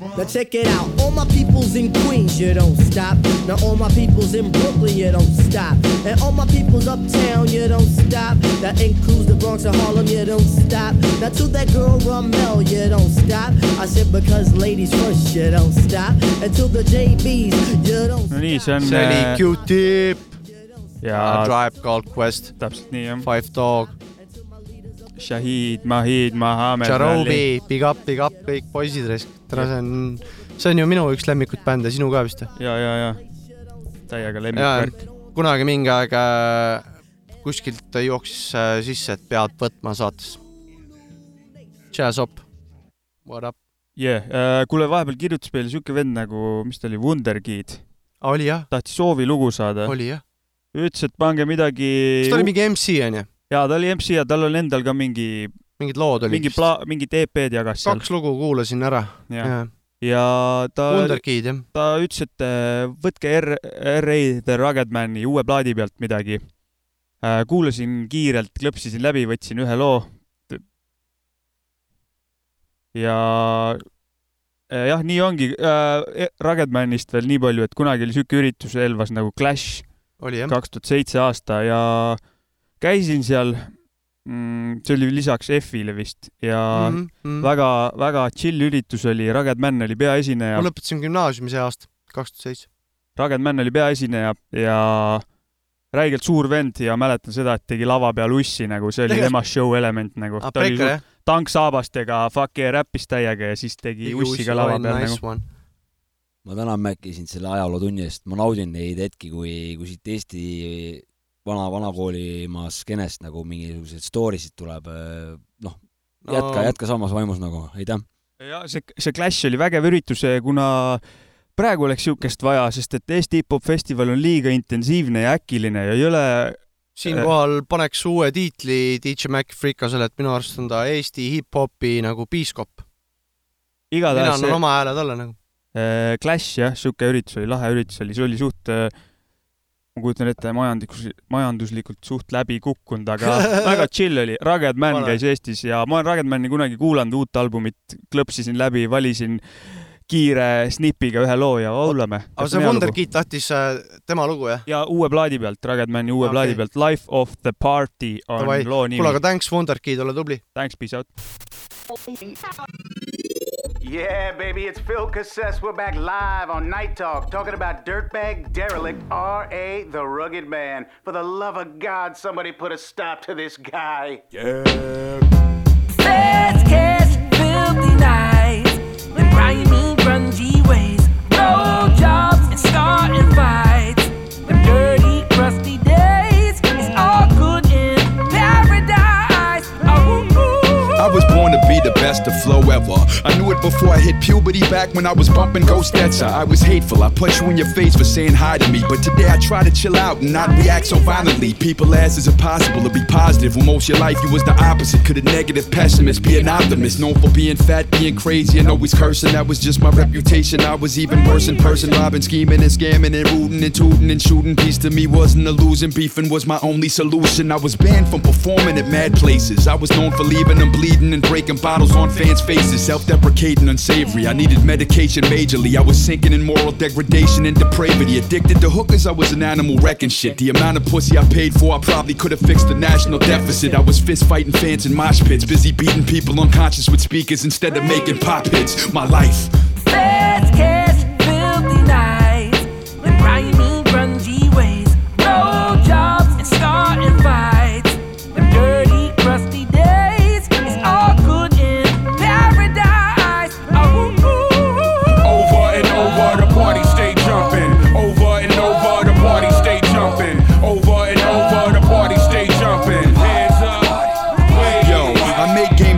Now check it out, all my peoples in Queens, you don't stop. Now all my peoples in Brooklyn, you don't stop. And all my peoples uptown, you don't stop. That includes the Bronx and Harlem, you don't stop. Now to that girl Ramel, you don't stop. I said because ladies first, you don't stop. And to the JBs, you don't no nii, see on. see oli Q-tip ja Tribe Called Quest, täpselt nii jah. Five Dog, Shahid, Mahid, Mahamed. Jarobi, Big Up, Big Up, kõik poisid tere, see on, see on ju minu üks lemmikuid bände, sinu ka vist? ja, ja, ja täiega lemmikvärk., kunagi mingi aeg äh, kuskilt jooksis äh, sisse, et pead võtma saates. Jazzop, what up? yeah.. kuule, vahepeal kirjutas meile siuke vend nagu, mis ta oli, Wunderkid. oli jah, tahtis soovilugu saada. oli jah. ütles, et pange midagi. kas ta oli mingi MC onju? jaa, ta oli MC ja tal on endal ka mingi, mingid lood olid mingi pla-, mingid EP-d jagas seal. kaks lugu kuulasin ära. jah. ja ta, Wunderkid jah. ta ütles, et äh, võtke R, R.A. The Rugged Mani uue plaadi pealt midagi. kuulasin kiirelt, klõpsisin läbi, võtsin ühe loo. ja äh, jah, nii ongi äh,. Rugged Manist veel nii palju, et kunagi oli siuke üritus Elvas nagu Clash oli kaks tuhat seitse aasta ja käisin seal mm,. see oli lisaks F-ile vist ja mm Mhm, -hmm. väga, väga chill üritus oli, Rugged Man oli peaesineja ma. lõpetasin gümnaasiumi see aasta, kaks tuhat seitse. Rugged Man oli peaesineja ja räigelt suur vend ja mäletan seda, et tegi lava peal ussi nagu, see oli Tegelikult- tema show element nagu. Ah, ta oli jah? tanksaabastega, fuck yeah, räppis täiega ja siis tegi Tegi ussi ussi, ka lava peal nice nagu ma tänan Mäkki sind selle ajalootunni eest, ma naudin neid hetki, kui, kui siit Eesti vana, vanakoolimaa skeenest nagu mingisuguseid story sid tuleb, noh, jätka No- jätka samas vaimus nagu, aitäh. ja see, see Clash oli vägev üritus, kuna praegu oleks siukest vaja, sest et Eesti hip-hop festival on liiga intensiivne ja äkiline ja ei ole siinkohal paneks uue tiitli DJ Mac Frikasele, et minu arust on ta Eesti hip-hopi nagu piiskop. mina annan oma hääle talle nagu. Äh, Clash jah, siuke üritus oli, lahe üritus oli, see oli suht, ma kujutan ette, majanduslikus, majanduslikult suht läbi kukkunud, aga väga chill oli. Rugged Man Pane. käis Eestis ja ma olen Rugged Mani kunagi kuulanud, uut albumit, klõpsisin läbi, valisin kiire snipiga ühe loo ja laulame. aga see Wonderkid tahtis äh, tema lugu jah? ja uue plaadi pealt, Rugged Mani uue okay. plaadi pealt, Life of the Party on Davai, loo nimi kuule, aga thanks Wonderkid, ole tubli. Thanks, peace out. Yeah, baby, it's Phil Cassess. We're back live on Night Talk talking about Dirtbag Derelict, R.A. the Rugged Man. For the love of God, somebody put a stop to this guy. Yeah. Flow ever. I knew it before I hit puberty back when I was bumping Ghost. I was hateful, I punch you in your face for saying hi to me. But today I try to chill out and not react so violently. People ask, is it possible to be positive when most your life you was the opposite? Could a negative pessimist be an optimist? Known for being fat, being crazy, and always cursing. That was just my reputation. I was even worse in person, robbing, scheming, and scamming, and rooting, and tooting, and shooting. Peace to me wasn't a losing. Beefing was my only solution. I was banned from performing at mad places. I was known for leaving them bleeding and breaking bottles on fans' faces. Self deprecating, unsavory. I needed medication majorly. I was sinking in moral degradation and depravity. Addicted to hookers, I was an animal wrecking shit. The amount of pussy I paid for, I probably could have fixed the national deficit. I was fist fighting fans in mosh pits, busy beating people unconscious with speakers instead of making pop hits. My life.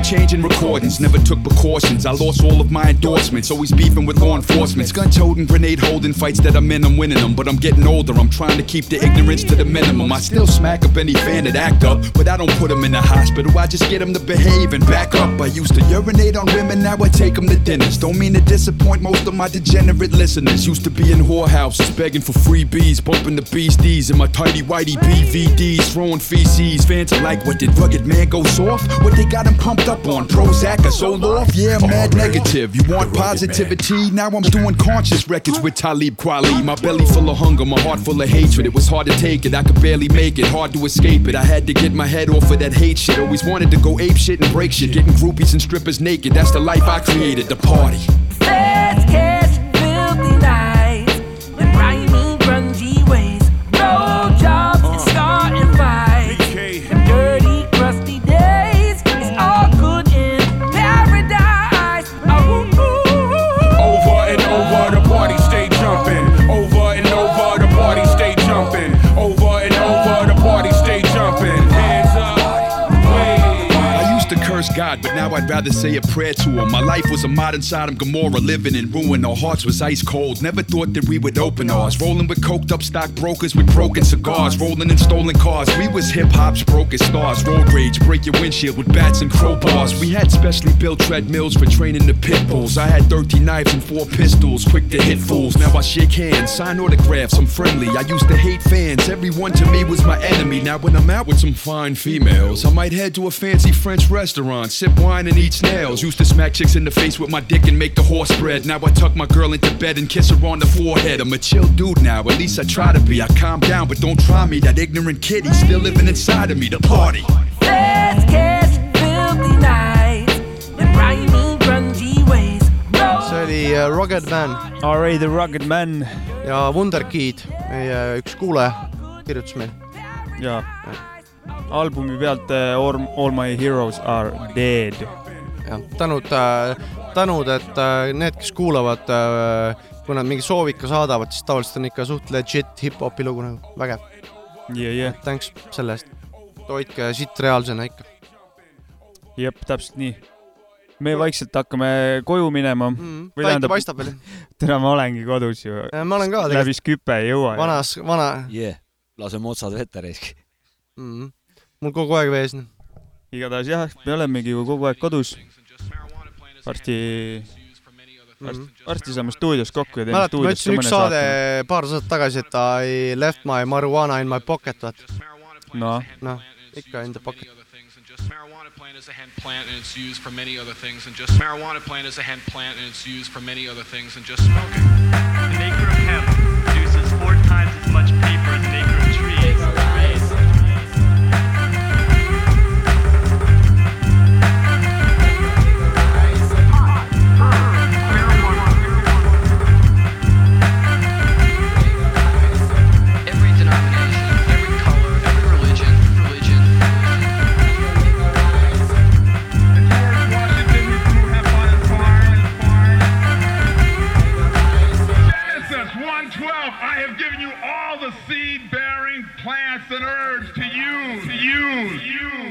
Changing recordings, never took precautions. I lost all of my endorsements, always beefing with law enforcement. Gun toting, grenade holding fights that I'm in, I'm winning them. But I'm getting older, I'm trying to keep the ignorance to the minimum. I still smack up any fan that act up, but I don't put them in the hospital. I just get them to behave and back up. I used to urinate on women, now I take them to dinners. Don't mean to disappoint most of my degenerate listeners. Used to be in whorehouses, begging for freebies, bumping the beasties in my tidy whitey BVDs, throwing feces. Fans are like, what did Rugged Man go soft? What they got him pumped up on? Prozac or sold off? Yeah, mad negative. You want positivity? Now I'm doing conscious records with Talib Kweli. My belly full of hunger, my heart full of hatred. It was hard to take it, I could barely make it, hard to escape it. I had to get my head off of that hate shit. Always wanted to go ape shit and break shit. Getting groupies and strippers naked, that's the life I created, the party. Fast now I'd rather say a prayer to him. My life was a modern Sodom Gomorrah, living in ruin. Our hearts was ice cold. Never thought that we would open ours. Rolling with coked up stockbrokers with broken cigars. Rolling in stolen cars. We was hip hop's broken stars. Road rage, break your windshield with bats and crowbars. We had specially built treadmills for training the pit bulls. I had 13 knives and four pistols, quick to hit fools. Now I shake hands, sign autographs, I'm friendly. I used to hate fans. Everyone to me was my enemy. Now when I'm out with some fine females, I might head to a fancy French restaurant, sip wine and eat snails. Used to smack chicks in the face with my dick and make the horse spread. Now I tuck my girl into bed and kiss her on the forehead. I'm a chill dude now, at least I try to be. I calm down, but don't try me. That ignorant kid, he's still living inside of me. The party. Fast cash, filthy nights, the grimy, grungy ways, see oli äh, uh, Rugged Man. R.A. The Rugged Man. ja Wunderkid, meie üks kuulaja, kirjutas meile. ja albumi pealt äh, All, All My Heroes Are Dead. jah, tänud, tänud, et äh, need, kes kuulavad, kui nad mingi soovika saadavad, siis tavaliselt on ikka suht legit hip-hopi lugu nagu, vägev. Yeah, yeah. Thanks selle eest. hoidke sitt reaalsena ikka. jep, täpselt nii. me vaikselt hakkame koju minema mm,. päike paistab veel. täna ma olengi kodus ju. ma olen ka tegelikult. läbi Sküpe ei jõua. vanas, vana yeah.. laseme otsad vette raisk mm.. Mul kogu aeg vees. igatahes jah, me olemegi ju kogu aeg kodus. varsti, varsti, varsti saame stuudios kokku ja teeme mäletad, ma ütlesin üks saade, paar saadet tagasi, et I left my marijuana in my pocket, vaata. noh, noh, ikka in the pocket. is a hemp plant and it's used for many other things and just marijuana plant is a hemp plant and it's used for many other things than just smoking. An acre of hemp produces four times as much paper as an acre of tree. You.